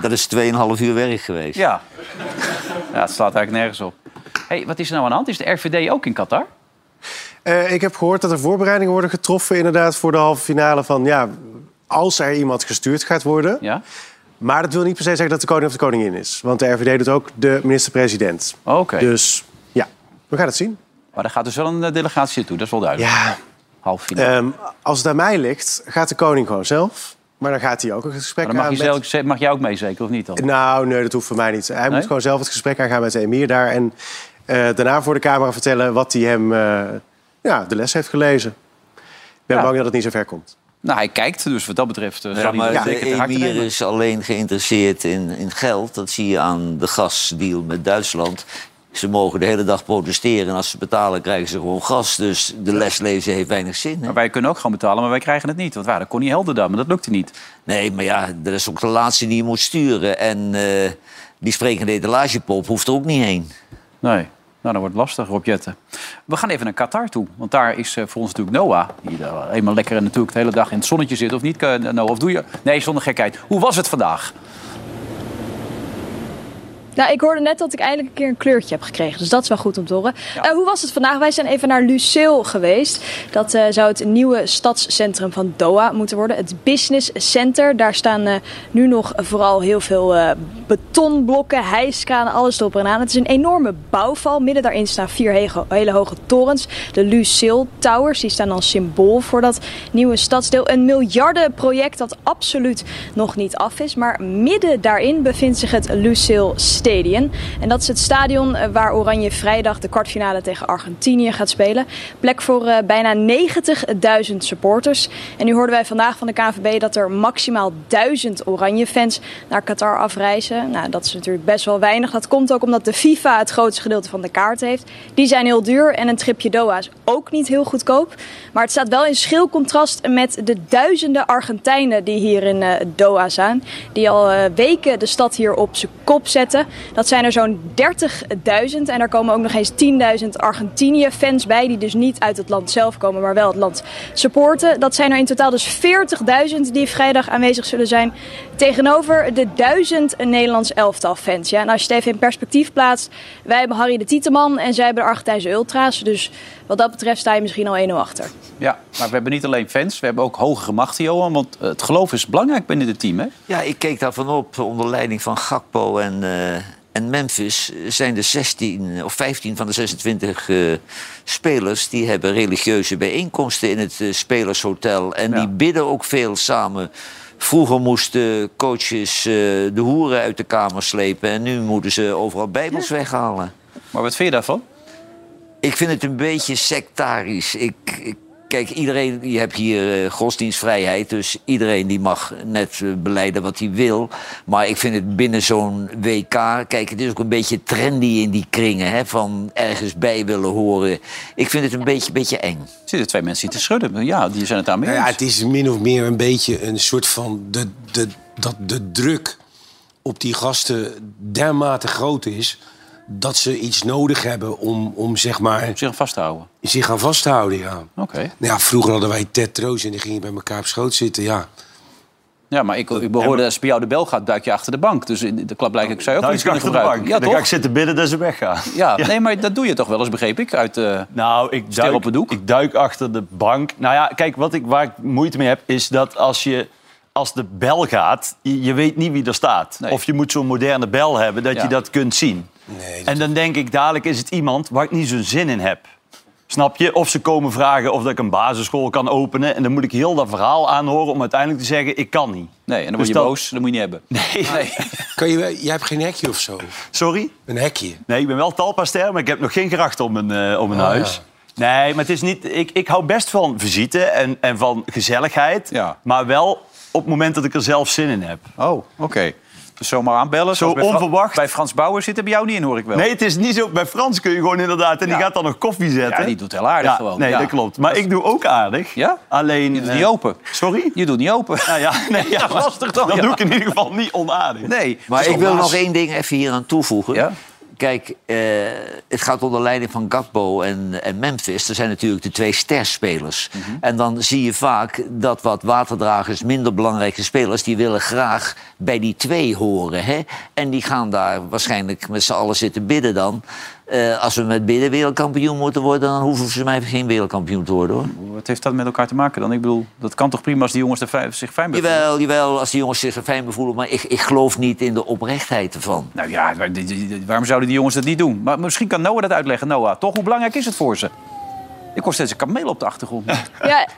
Dat is 2,5 uur werk geweest. Ja. Ja, het slaat eigenlijk nergens op. hey, wat is er nou aan de hand? Is de RVD ook in Qatar? Eh, ik heb gehoord dat er voorbereidingen worden getroffen inderdaad voor de halve finale van ja, als er iemand gestuurd gaat worden. Ja. Maar dat wil niet per se zeggen dat de koning of de koningin is. Want de RVD doet ook de minister-president. Oké. Dus ja, we gaan het zien. Maar er gaat dus wel een eh, delegatie naartoe, dat is wel duidelijk. Ja, Half finale. ehm, als het aan mij ligt, gaat de koning gewoon zelf. Maar dan gaat hij ook een gesprek Maar dan mag, aan je met... zelf, mag jij ook mee, zeker of niet dan? Nou, nee, dat hoeft voor mij niet. Hij Nee? moet gewoon zelf het gesprek aangaan met de emir daar. En eh, daarna voor de camera vertellen wat hij hem eh, ja, de les heeft gelezen. Ik ben Ja. bang dat het niet zo ver komt. Nou, hij kijkt, dus wat dat betreft... eh, Ja, maar de emir is alleen geïnteresseerd in, in geld. Dat zie je aan de gasdeal met Duitsland. Ze mogen de hele dag protesteren en als ze betalen krijgen ze gewoon gas. Dus de les lezen heeft weinig zin. Hè? Maar wij kunnen ook gewoon betalen, maar wij krijgen het niet. Want waar, dat kon niet helder dan, maar dat lukte niet. Nee, maar ja, dat is ook de laatste die je moet sturen. En eh, die sprekende etalagepop hoeft er ook niet heen. Nee. Nou, dan wordt het lastig, Rob Jetten. We gaan even naar Qatar toe. Want daar is eh, voor ons natuurlijk Noah. Die daar helemaal lekker en natuurlijk de hele dag in het zonnetje zit. Of niet, eh, Noah? Of doe je... Nee, zonder gekheid. Hoe was het vandaag? Nou, ik hoorde net dat ik eindelijk een keer een kleurtje heb gekregen. Dus dat is wel goed om te horen. Eh, hoe was het vandaag? Wij zijn even naar Lucille geweest. Dat eh, zou het nieuwe stadscentrum van Doha moeten worden. Het Business Center. Daar staan eh, nu nog vooral heel veel betonblokken, hijskranen, alles erop en aan. Het is een enorme bouwval. Midden daarin staan vier hele hoge torens. De Lucille Towers. Die staan als symbool voor dat nieuwe stadsdeel. Een miljardenproject dat absoluut nog niet af is. Maar midden daarin bevindt zich het Lucille Stadium. En dat is het stadion eh, waar Oranje vrijdag de kwartfinale tegen Argentinië gaat spelen. Plek voor eh, bijna 90.000 supporters. En nu hoorden wij vandaag van de KNVB dat er maximaal 1000 Oranje fans naar Qatar afreizen. Nou, dat is natuurlijk best wel weinig. Dat komt ook omdat de FIFA het grootste gedeelte van de kaart heeft. Die zijn heel duur en een tripje Doha is ook niet heel goedkoop. Maar het staat wel in schil contrast met de duizenden Argentijnen die hier in eh, Doha zijn. Die al weken de stad hier op zijn kop zetten. Dat zijn er zo'n 30.000 en er komen ook nog eens 10.000 Argentinië-fans bij. Die dus niet uit het land zelf komen, maar wel het land supporten. Dat zijn er in totaal dus 40.000 die vrijdag aanwezig zullen zijn. Tegenover de 1000 Nederlands elftal fans. Ja, en als je het even in perspectief plaatst. Wij hebben Harry de Tieteman en zij hebben de Argentijnse Ultra's. Dus wat dat betreft sta je misschien al 1-0 achter. Ja, maar we hebben niet alleen fans, we hebben ook hogere machten, Johan. Want het geloof is belangrijk binnen het team, hè? Ja, ik keek daarvan op onder leiding van Gakpo en, eh, en Memphis. Zijn de 16 of 15 van de 26 eh, spelers die hebben religieuze bijeenkomsten in het eh, spelershotel. En die bidden ook veel samen. Vroeger moesten coaches eh, de hoeren uit de kamer slepen en nu moeten ze overal bijbels weghalen. Maar wat vind je daarvan? Ik vind het een beetje sectarisch. Ik, ik kijk, iedereen, je hebt hier eh, godsdienstvrijheid, dus iedereen die mag net eh, beleiden wat hij wil. Maar ik vind het binnen zo'n WK, kijk, het is ook een beetje trendy in die kringen, hè, van ergens bij willen horen. Ik vind het een beetje, beetje eng. Er zitten twee mensen die te schudden. Ja, die zijn het daarmee Nou ja, het is min of meer een beetje een soort van... De, de, dat de druk op die gasten dermate groot is... dat ze iets nodig hebben om, om zeg maar... Zich aan vast te houden. Zich aan vast te houden, ja. Oké. Nou ja, vroeger hadden wij Ted Troost en die gingen bij elkaar op schoot zitten, ja. Ja, maar ik, ik behoorde, als het bij jou de bel gaat, duik je achter de bank. Dus in de klap blijkt ik zou je ook Nou, iets ik kunnen achter de gebruiken. bank. Ja, dan ga ik zitten bidden dat ze weggaan. Ja, nee, maar dat doe je toch wel eens, begreep ik, uit eh Nou, ik duik, op het doek? ik duik achter de bank. Nou ja, kijk, wat ik, waar ik moeite mee heb, is dat als je... Als de bel gaat, je, je weet niet wie er staat. Of je moet zo'n moderne bel hebben, dat Ja. je dat kunt zien. En dan denk ik, dadelijk is het iemand waar ik niet zo'n zin in heb. Snap je? Of ze komen vragen of dat ik een basisschool kan openen. En dan moet ik heel dat verhaal aanhoren om uiteindelijk te zeggen, ik kan niet. Nee, en dan word Dus je dat- boos, dat moet je niet hebben. Nee. Kan je, jij hebt geen hekje of zo? Sorry? Een hekje? Nee, ik ben wel talpaster, maar ik heb nog geen gracht om mijn, eh, om mijn Oh, huis. Nee, maar het is niet... Ik, ik hou best van visite en, en van gezelligheid. Maar wel op het moment dat ik er zelf zin in heb. Oh, oké. Zomaar aanbellen. Zo Fra- onverwacht. bij Frans Bauer zit er bij jou niet in, hoor ik wel. Nee, het is niet zo. Bij Frans kun je gewoon inderdaad... En Ja. die gaat dan nog koffie zetten. Ja, die doet heel aardig Ja, gewoon. Nee, Ja. dat klopt. Maar ik doe ook aardig. Ja? Alleen... Je doet eh, niet open. Sorry? Je doet niet open. Nou ja, nee, ja, Dat is lastig dan, ja. doe ik in ieder geval niet onaardig. Nee. Maar ik wil nog één ding even hier aan toevoegen. Kijk, eh, het gaat onder leiding van Gakpo en, en Memphis. Er zijn natuurlijk de twee sterspelers. Mhm. En dan zie je vaak dat wat waterdragers, minder belangrijke spelers... die willen graag bij die twee horen. Hè? En die gaan daar waarschijnlijk met z'n allen zitten bidden dan. Eh, als we met bidden wereldkampioen moeten worden... dan hoeven ze mij geen wereldkampioen te worden, hoor. Wat heeft dat met elkaar te maken dan? Ik bedoel, dat kan toch prima als die jongens er fijn- zich fijn bij voelen? Jawel, jawel, als die jongens zich er fijn bij voelen. Maar ik, ik geloof niet in de oprechtheid ervan. Nou ja, waar- die- die- die- waarom zouden die jongens dat niet doen? Maar misschien kan Noah dat uitleggen. Noah, toch? Hoe belangrijk is het voor ze? Ik hoor steeds een kameel op de achtergrond. Ja.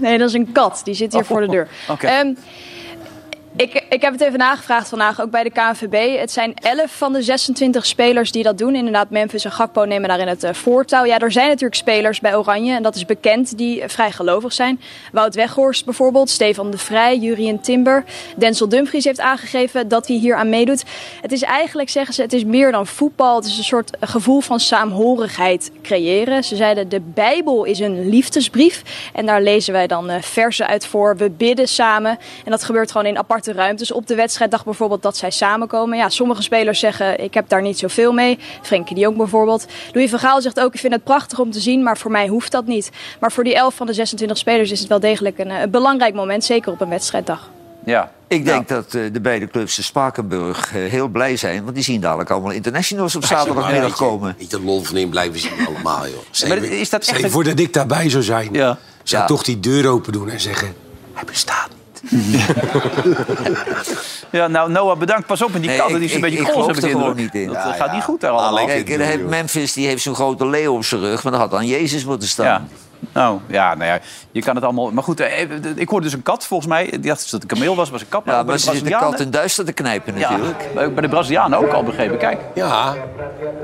Nee, dat is een kat. Die zit hier voor de deur. oké. Ehm, ik, ik heb het even nagevraagd vandaag, ook bij de KNVB. Het zijn 11 van de 26 spelers die dat doen. Inderdaad, Memphis en Gakpo nemen daarin het eh, voortouw. Ja, er zijn natuurlijk spelers bij Oranje, en dat is bekend, die eh, vrij gelovig zijn. Wout Weghorst bijvoorbeeld, Stefan de Vrij, Jurien Timber. Denzel Dumfries heeft aangegeven dat hij hier aan meedoet. Het is eigenlijk, zeggen ze, het is meer dan voetbal. Het is een soort gevoel van saamhorigheid creëren. Ze zeiden, de Bijbel is een liefdesbrief. En daar lezen wij dan eh, versen uit voor. We bidden samen. En dat gebeurt gewoon in aparte ruimtes. Op de wedstrijddag bijvoorbeeld dat zij samenkomen. Ja, sommige spelers zeggen, ik heb daar niet zoveel mee. Frenkie de Jong bijvoorbeeld. Louis van Gaal zegt ook, ik vind het prachtig om te zien. Maar voor mij hoeft dat niet. Maar voor die 11 van de 26 spelers is het wel degelijk een, eh, een belangrijk moment. Zeker op een wedstrijddag. Ja. Ik denk dat eh, de beide clubs de Spakenburg eh, heel blij zijn. Want die zien dadelijk allemaal internationals op zaterdagmiddag komen. Niet de lol van in blijven zien allemaal, joh. Maar is dat echt je een- voor dat ik daarbij zou zijn. Ja. Zou Ja. toch die deur open doen en zeggen... Hij bestaat Ja, nou, Noah, bedankt. Pas op, in die Nee, katten die is een ik- beetje ik geloof er niet in. Dat Ja, eh, gaat niet goed daar allemaal. Kijk, en dan heeft Memphis die heeft zo'n grote leeuw op zijn rug. Maar dat had dan Jezus moeten staan. Ja. Nou, ja, nou ja, je kan het allemaal... Maar goed, eh, ik hoorde dus een kat, volgens mij. Die dacht dat het een kameel was, was een kat. Ja, ook bij maar de ze zit de kat in duister te knijpen Ja, natuurlijk. bij bij de Brazilianen ook al begrepen. Kijk. Ja,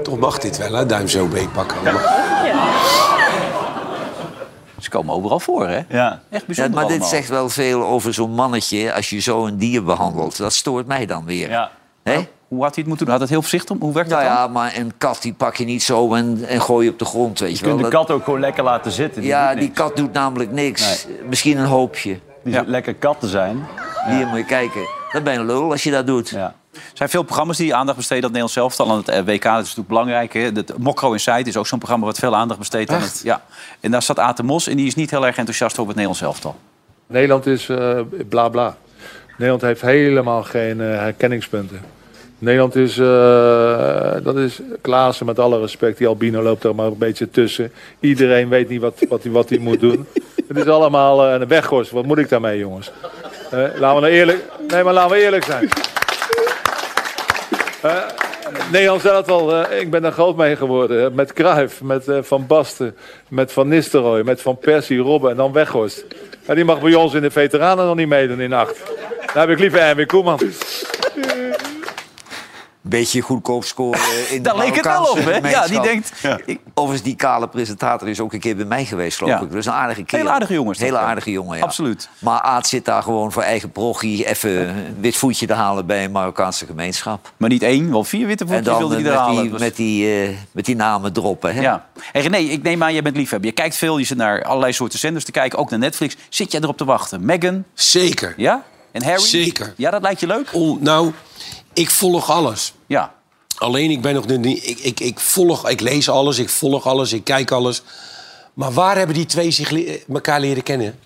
toch mag dit wel, hè? Duim zo beetpakken. allemaal. Ze komen overal voor, hè? Ja. Echt Ja, bijzonder maar dit zegt wel veel over zo'n mannetje als je zo een dier behandelt. Dat stoort mij dan weer. Ja. Hè? Hoe had hij het moeten doen? Had het heel voorzichtig? Hoe werkt Nou dat dan? ja, maar een kat die pak je niet zo en, en gooi je op de grond, weet je, Je kunt wel. de Dat- kat ook gewoon lekker laten zitten. Die ja, die kat doet namelijk niks. Misschien een hoopje. Die zit lekker kat te zijn. Hier moet je kijken. Dan ben je een lul als je dat doet. Ja. Er zijn veel programma's die aandacht besteden aan het Nederlands elftal. Aan het eh, WK dat is natuurlijk belangrijk. Hè? Het Mokro Inside is ook zo'n programma wat veel aandacht besteedt aan het... Ja. En daar staat Aten Mos en die is niet heel erg enthousiast over het Nederlands elftal. Nederland is eh bla bla. Nederland heeft helemaal geen eh, herkenningspunten. Nederland is, eh, dat is Klaassen met alle respect. Die Albino loopt er maar een beetje tussen. Iedereen weet niet wat hij wat hij- wat moet doen. Het is allemaal een weggorst. Wat moet ik daarmee, jongens? Laten we nou eerlijk, nee, maar laten we eerlijk zijn. Eh, Nederland zelf al, eh, ik ben er groot mee geworden. Met Cruijff, met eh, Van Basten, met Van Nistelrooy, met Van Persie, Robben en dan Weghorst. En die mag bij ons in de veteranen nog niet meedoen in acht. Daar heb ik liever Erwin Koeman. Beetje goedkoop scoren in de Daar leek het wel Marokkaanse op, hè? Ja, die gemeenschap. denkt... Overigens, die kale presentator is ook een keer bij mij geweest, geloof Ja. ik. Dat is een aardige kerel. Hele aardige jongen is dat, Hele aardige jongen, ja. Absoluut. Maar Aad zit daar gewoon voor eigen prochie... even een wit voetje te halen bij een Marokkaanse gemeenschap. Maar niet één, wel vier witte En voetjes dan wilde hij er met, halen. die, met, die, eh, met die namen droppen, hè? Ja. Hey René, ik neem aan, jij bent liefhebber. Je kijkt veel, je zit naar allerlei soorten zenders te kijken, ook naar Netflix. Zit jij erop te wachten? Meghan? Zeker. Ja? En Harry? Zeker. Ja, dat lijkt je leuk? Om, nou, ik volg alles. Ja. Alleen ik ben nog niet. Ik, ik, ik volg, ik lees alles, ik volg alles, ik kijk alles. Maar waar hebben die twee zich le- elkaar leren kennen?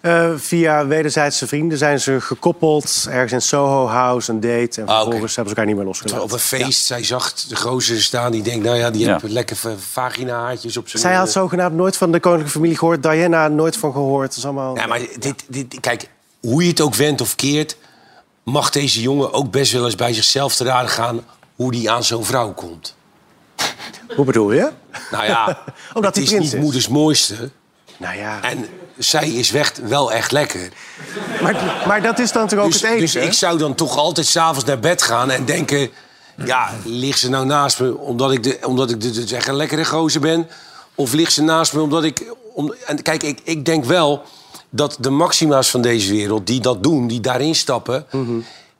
Eh, via wederzijdse vrienden zijn ze gekoppeld. Ergens in Soho House, een date. En vervolgens hebben ze elkaar niet meer losgelaten. Op een feest, zij zag de gozer staan. Die denkt, nou ja, die Ja. heeft lekker vagina-haartjes op zijn... Zij had zogenaamd nooit van de koninklijke familie gehoord. Diana nooit van gehoord. Dat is allemaal... Ja, maar dit, dit, kijk, hoe je het ook wendt of keert... mag deze jongen ook best wel eens bij zichzelf te raden gaan... hoe die aan zo'n vrouw komt. Hoe bedoel je? Nou ja, Omdat het is niet is. moeders mooiste. Nou ja. En zij is weg, wel echt lekker. Maar, maar dat is dan natuurlijk ook dus, het eten. Dus ik zou dan toch altijd s'avonds naar bed gaan en denken... ja, ligt ze nou naast me omdat ik, de, omdat ik de, echt een lekkere gozer ben? Of ligt ze naast me omdat ik... Om, en kijk, ik, ik denk wel dat de maxima's van deze wereld die dat doen, die daarin stappen...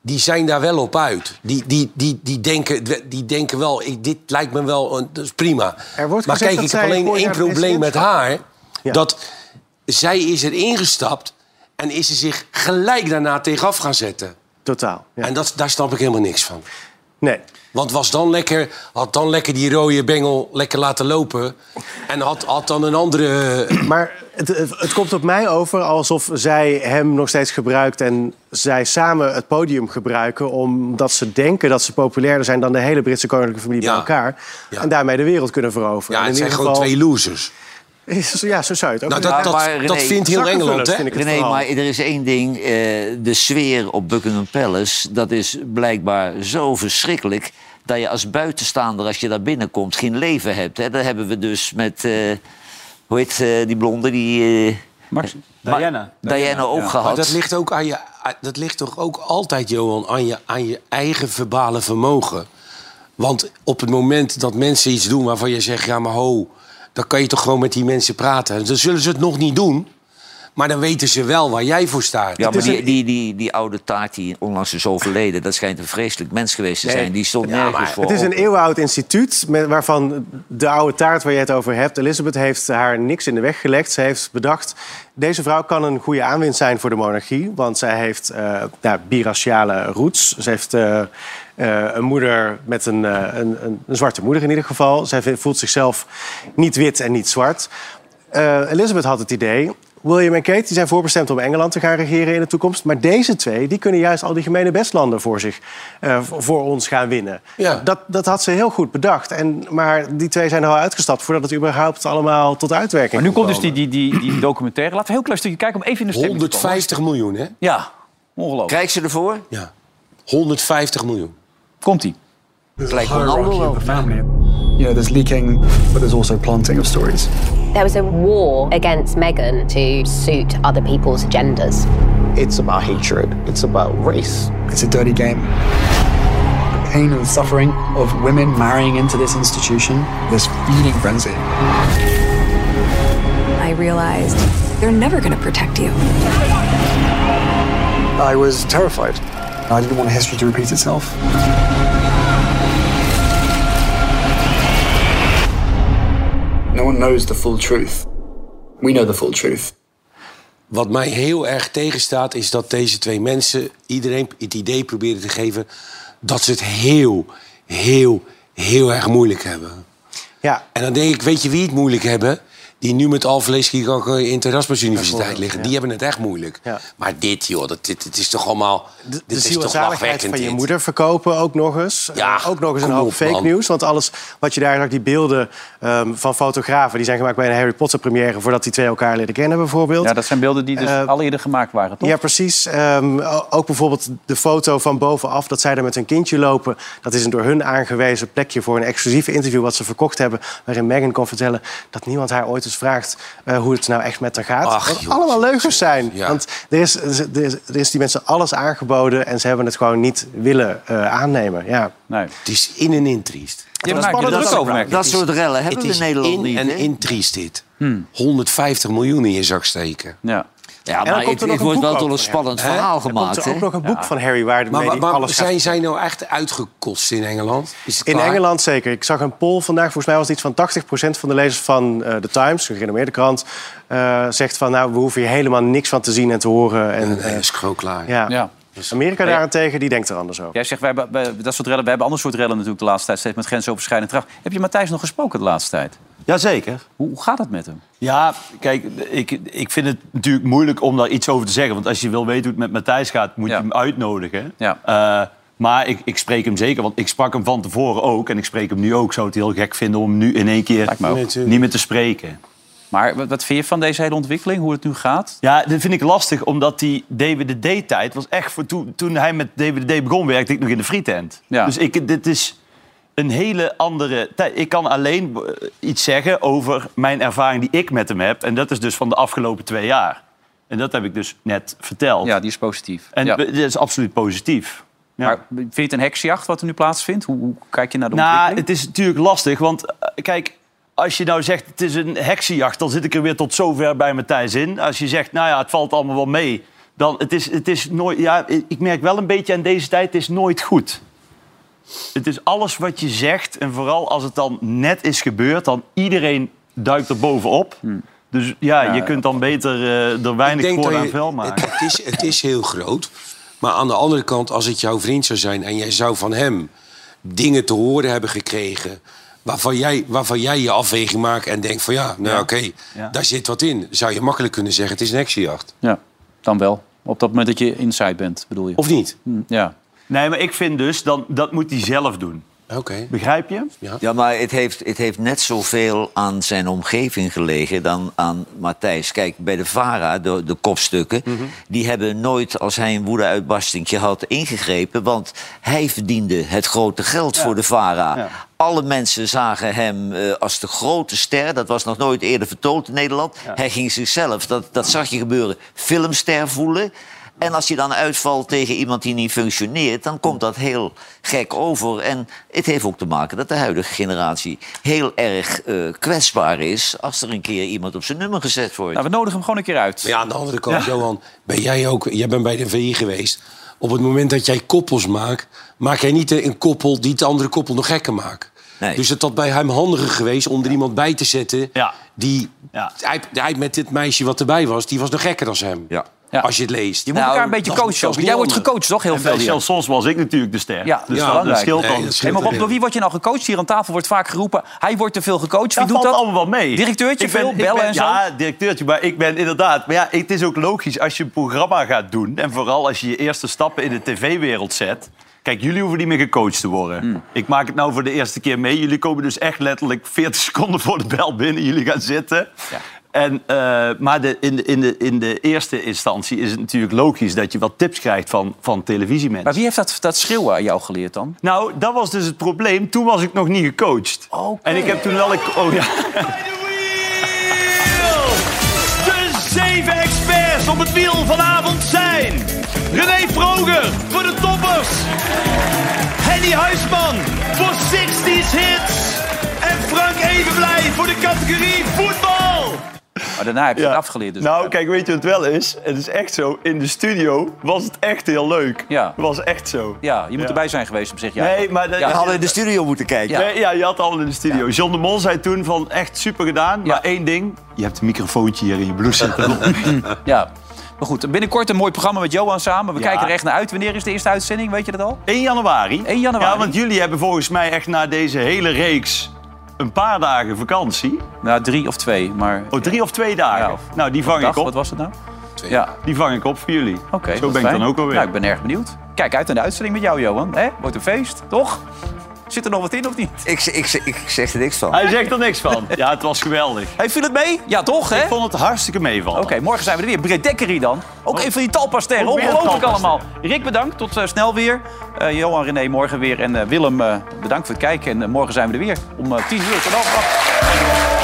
Die zijn daar wel op uit. Die, die, die, die, denken, die denken wel, ik, dit lijkt me wel, een, dat is prima. Er wordt maar kijk, ik heb alleen één probleem met haar. Dat zij is er ingestapt en is ze zich gelijk daarna tegenaf gaan zetten. Totaal. En dat, daar snap ik helemaal niks van. Nee. Want was dan lekker, had dan lekker die rode bengel lekker laten lopen. En had, had dan een andere... Maar het, het, het komt op mij over alsof zij hem nog steeds gebruikt... en zij samen het podium gebruiken... omdat ze denken dat ze populairder zijn... dan de hele Britse koninklijke familie bij elkaar. En daarmee de wereld kunnen veroveren. Ja, En het in zijn gewoon geval- twee losers. Ja, zo zou je het ook Nou, dat- dat- dat vindt heel Engeland, hè? Vind ik het René, maar er is één ding. eh, de sfeer op Buckingham Palace, dat is blijkbaar zo verschrikkelijk... dat je als buitenstaander, als je daar binnenkomt, geen leven hebt. Hè? Dat hebben we dus met... eh, hoe heet eh, die blonde? Die, eh, Max, Ma- Diana. Diana ook Maar gehad. dat ligt, ook aan je, dat ligt toch ook altijd, Johan, aan je, aan je eigen verbale vermogen. Want op het moment dat mensen iets doen waarvan je zegt... ja, maar ho, dan kan je toch gewoon met die mensen praten. Dan zullen ze het nog niet doen, maar dan weten ze wel waar jij voor staat. Ja, maar die, die, die, die oude taart die onlangs is overleden... dat schijnt een vreselijk mens geweest te Nee. zijn. Die stond Ja, nergens maar voor. Het is een eeuwenoud instituut met, waarvan de oude taart waar je het over hebt... Elizabeth heeft haar niks in de weg gelegd. Ze heeft bedacht, deze vrouw kan een goede aanwinst zijn voor de monarchie... want zij heeft eh ja, biraciale roots. Ze heeft eh, eh, een moeder met een, een, een, een zwarte moeder in ieder geval. Zij voelt zichzelf niet wit en niet zwart. Eh, Elizabeth had het idee... William en Kate die zijn voorbestemd om Engeland te gaan regeren in de toekomst. Maar deze twee die kunnen juist al die gemene bestlanden voor, zich, eh, voor ons gaan winnen. Ja. Dat, dat had ze heel goed bedacht. En, maar die twee zijn er al uitgestapt voordat het überhaupt allemaal tot uitwerking Maar nu komt dus die, die, die, die documentaire. Laten we een heel klein stukje kijken om even in de stemming te komen. 150 miljoen, hè? Ja, ongelooflijk. Krijg ze ervoor? Ja. 150 miljoen. Komt-ie. Lijkt Ronaldo. You know, there's leaking, but there's also planting of stories. There was a war against Meghan to suit other people's agendas. It's about hatred. It's about race. It's a dirty game. The pain and suffering of women marrying into this institution, this feeding frenzy. I realized they're never going to protect you. I was terrified. I didn't want history to repeat itself. No one knows the full truth. We know the full truth. Wat mij heel erg tegenstaat, is dat deze twee mensen iedereen het idee proberen te geven dat ze het heel, heel, heel erg moeilijk hebben. Ja. En dan denk ik, weet je wie het moeilijk hebben? Die nu met alvleesgiekanker in de Erasmus Universiteit liggen. Die hebben het echt moeilijk. Ja. Maar dit, joh, dat, dit, dit is toch allemaal... De, dit de is toch lachwekkend, van je dit. moeder verkopen ook nog eens. Ja, Eh, ook nog eens een hoop op, fake man. nieuws. Want alles wat je daar zag, die beelden ehm, van fotografen... die zijn gemaakt bij een Harry Potter première... voordat die twee elkaar leren kennen bijvoorbeeld. Ja, dat zijn beelden die dus Eh, al eerder gemaakt waren, toch? Ja, precies. Ehm, ook bijvoorbeeld de foto van bovenaf, dat zij er met een kindje lopen. Dat is een door hun aangewezen plekje voor een exclusief interview wat ze verkocht hebben. Waarin Meghan kon vertellen dat niemand haar ooit eens eens vraagt eh, hoe het nou echt met haar gaat. Ach, dat allemaal leugens zijn. ja. Want er is, er, is, er is die mensen alles aangeboden en ze hebben het gewoon niet willen eh, aannemen. Ja. Nee. Het is in en in triest. Je maakt er druk over. Dat soort rellen hebben we in Nederland in niet. en hè? in triest dit. Hmm. 150 miljoen in je zak steken. Ja. Ja, En maar komt het, er nog het wordt wel tot ook een spannend verhaal Er komt gemaakt. er hè? ook nog een boek van Harry waar Maar, die maar, maar alles gaat zijn zij nou echt uitgekotst in Engeland? Is het In klaar? Engeland zeker. Ik zag een poll vandaag, volgens mij was het iets van 80% van de lezers van eh The Times, een gerenommeerde krant, eh, zegt van nou, we hoeven hier helemaal niks van te zien en te horen. En, Nee, is gewoon klaar. ja. Ja. Amerika daarentegen, die denkt er anders over. Jij zegt, wij hebben, wij- dat soort rellen, we hebben ander soort rellen natuurlijk de laatste tijd, steeds met grensoverschrijdend gedrag. Heb je Matthijs nog gesproken de laatste tijd? Jazeker. Hoe, hoe gaat het met hem? Ja, kijk, ik, ik vind het natuurlijk moeilijk om daar iets over te zeggen. Want als je wil weten hoe het met Matthijs gaat, moet Ja. je hem uitnodigen. Ja. Eh, maar ik, ik spreek hem zeker, want ik sprak hem van tevoren ook. En ik spreek hem nu ook. Ik zou het heel gek vinden om hem nu in één keer niet meer te spreken. Maar wat, vind je van deze hele ontwikkeling, hoe het nu gaat? Ja, dat vind ik lastig, omdat die DWDD-tijd was echt voor toen, toen hij met DWDD begon, werkte ik nog in de frietent. Ja. Dus ik, dit is een hele andere tijd. Ik kan alleen eh, iets zeggen over mijn ervaring die ik met hem heb. En dat is dus van de afgelopen twee jaar. En dat heb ik dus net verteld. Ja, die is positief. En ja. dat is absoluut positief. Ja. Maar vind je het een heksjacht wat er nu plaatsvindt? Hoe, hoe kijk je naar de Nou, ontwikkeling? het is natuurlijk lastig, want eh, kijk, als je nou zegt het is een heksenjacht, dan zit ik er weer tot zover bij Matthijs in. Als je zegt, nou ja, het valt allemaal wel mee, dan het is het is nooit. Ja, ik merk wel een beetje aan deze tijd, het is nooit goed. Het is alles wat je zegt en vooral als het dan net is gebeurd, dan iedereen duikt er bovenop. Dus ja, Ja, je kunt dan beter eh, er weinig voor aan vuil maken. Het, het, is, het is heel groot. Maar aan de andere kant, als het jouw vriend zou zijn... en jij zou van hem dingen te horen hebben gekregen... waarvan jij, waarvan jij je afweging maakt en denkt van... ja, nou Ja. oké, Ja. daar zit wat in. Zou je makkelijk kunnen zeggen, het is een heksenjacht. Ja, dan wel. Op dat moment dat je inside bent, bedoel je? Of niet? Hm, Ja. Nee, maar ik vind dus, dan, dat moet hij zelf doen. Oké. Begrijp je? Ja, maar het heeft, het heeft net zoveel aan zijn omgeving gelegen dan aan Matthijs. Kijk, bij de VARA, de, de kopstukken... die hebben nooit, als hij een woedeuitbarstingje had, ingegrepen... want hij verdiende het grote geld voor de VARA. Ja. Alle mensen zagen hem eh, als de grote ster. Dat was nog nooit eerder vertoond in Nederland. Hij ging zichzelf, dat, dat zag je gebeuren, filmster voelen... En als je dan uitvalt tegen iemand die niet functioneert, dan komt dat heel gek over. En het heeft ook te maken dat de huidige generatie heel erg eh, kwetsbaar is als er een keer iemand op zijn nummer gezet wordt. Nou, we nodigen hem gewoon een keer uit. Maar ja, aan de andere kant, Johan, ben jij ook... Jij bent bij de VI geweest. Op het moment dat jij koppels maakt... maak jij niet een koppel die het andere koppel nog gekker maakt. Nee. Dus het had bij hem handiger geweest om er iemand bij te zetten... Ja. die Ja. hij, hij met dit meisje wat erbij was, die was nog gekker dan hem. Ja. Als je het leest. Je moet elkaar een beetje dat is- coachen. Jij wordt gecoacht, toch? Heel En veel. Shell Soms was ik natuurlijk de ster. Ja, dus ja, dat, scheelt Nee, Hey, maar Rob, door wie word je nou gecoacht? Hier aan tafel wordt vaak geroepen... hij wordt te veel gecoacht. Wie doet dat? allemaal wel mee. Directeurtje, Ik ben- veel bellen ben- en zo? Ja, directeurtje. Maar ik ben inderdaad... Maar ja, het is ook logisch als je een programma gaat doen... en vooral als je je eerste stappen in de tv-wereld zet... Kijk, jullie hoeven niet meer gecoacht te worden. Hmm. Ik maak het nou voor de eerste keer mee. Jullie komen dus echt letterlijk 40 seconden voor de bel binnen. Jullie gaan zitten. Ja. En, eh, maar de, in, de, in, de, in de eerste instantie is het natuurlijk logisch... dat je wat tips krijgt van, van televisiemensen. Maar wie heeft dat, dat schreeuwen aan jou geleerd dan? Nou, dat was dus het probleem. Toen was ik nog niet gecoacht. En ik heb toen wel... Ik, oh ja. De zeven experts op het wiel vanavond zijn... René Vroger voor de toppers. Henny Huisman voor 60s hits. En Frank Evenblij voor de categorie voetbal. Maar daarna heb je het afgeleerd. Dus nou, kijk, weet je wat het wel is? Het is echt zo. In de studio was het echt heel leuk. Ja. Het was echt zo. Ja, je moet Ja. erbij zijn geweest om zich... Ja, Nee, maar... We hadden in de studio moeten kijken. Ja. Nee, ja, je had al in de studio. John de Mol zei toen van echt super gedaan. Maar één ding. Je hebt een microfoontje hier in je blouse zitten. Ja. Maar goed, binnenkort een mooi programma met Johan samen. We Ja. kijken er echt naar uit. Wanneer is de eerste uitzending? Weet je dat al? 1 januari. 1 januari. Ja, want jullie hebben volgens mij echt na deze hele reeks een paar dagen vakantie. Nou, drie of twee, maar... Oh, drie of twee dagen. Ja. Nou, die vang Dag, ik op. Wat was het nou? Twee. Ja, Die vang ik op voor jullie. oké. Zo ben ik dan ook alweer. Nou, ik ben erg benieuwd. Kijk uit naar de uitzending met jou, Johan. Hè? Wordt een feest, toch? Zit er nog wat in of niet? Ik, ik, ik zeg er niks van. Hij zegt er niks van. Ja, het was geweldig. Hey, viel het mee? Ja, toch, hè? Ik vond het hartstikke meevallen. Oké, morgen zijn we er weer. Britt Dekkerie dan. Ook een van die talpasterren. Ongelooflijk allemaal. Rick, bedankt. Tot eh, snel weer. Eh, Johan, René, morgen weer. En eh, Willem, eh, bedankt voor het kijken. En morgen zijn we er weer om 10 uur. Tot dan.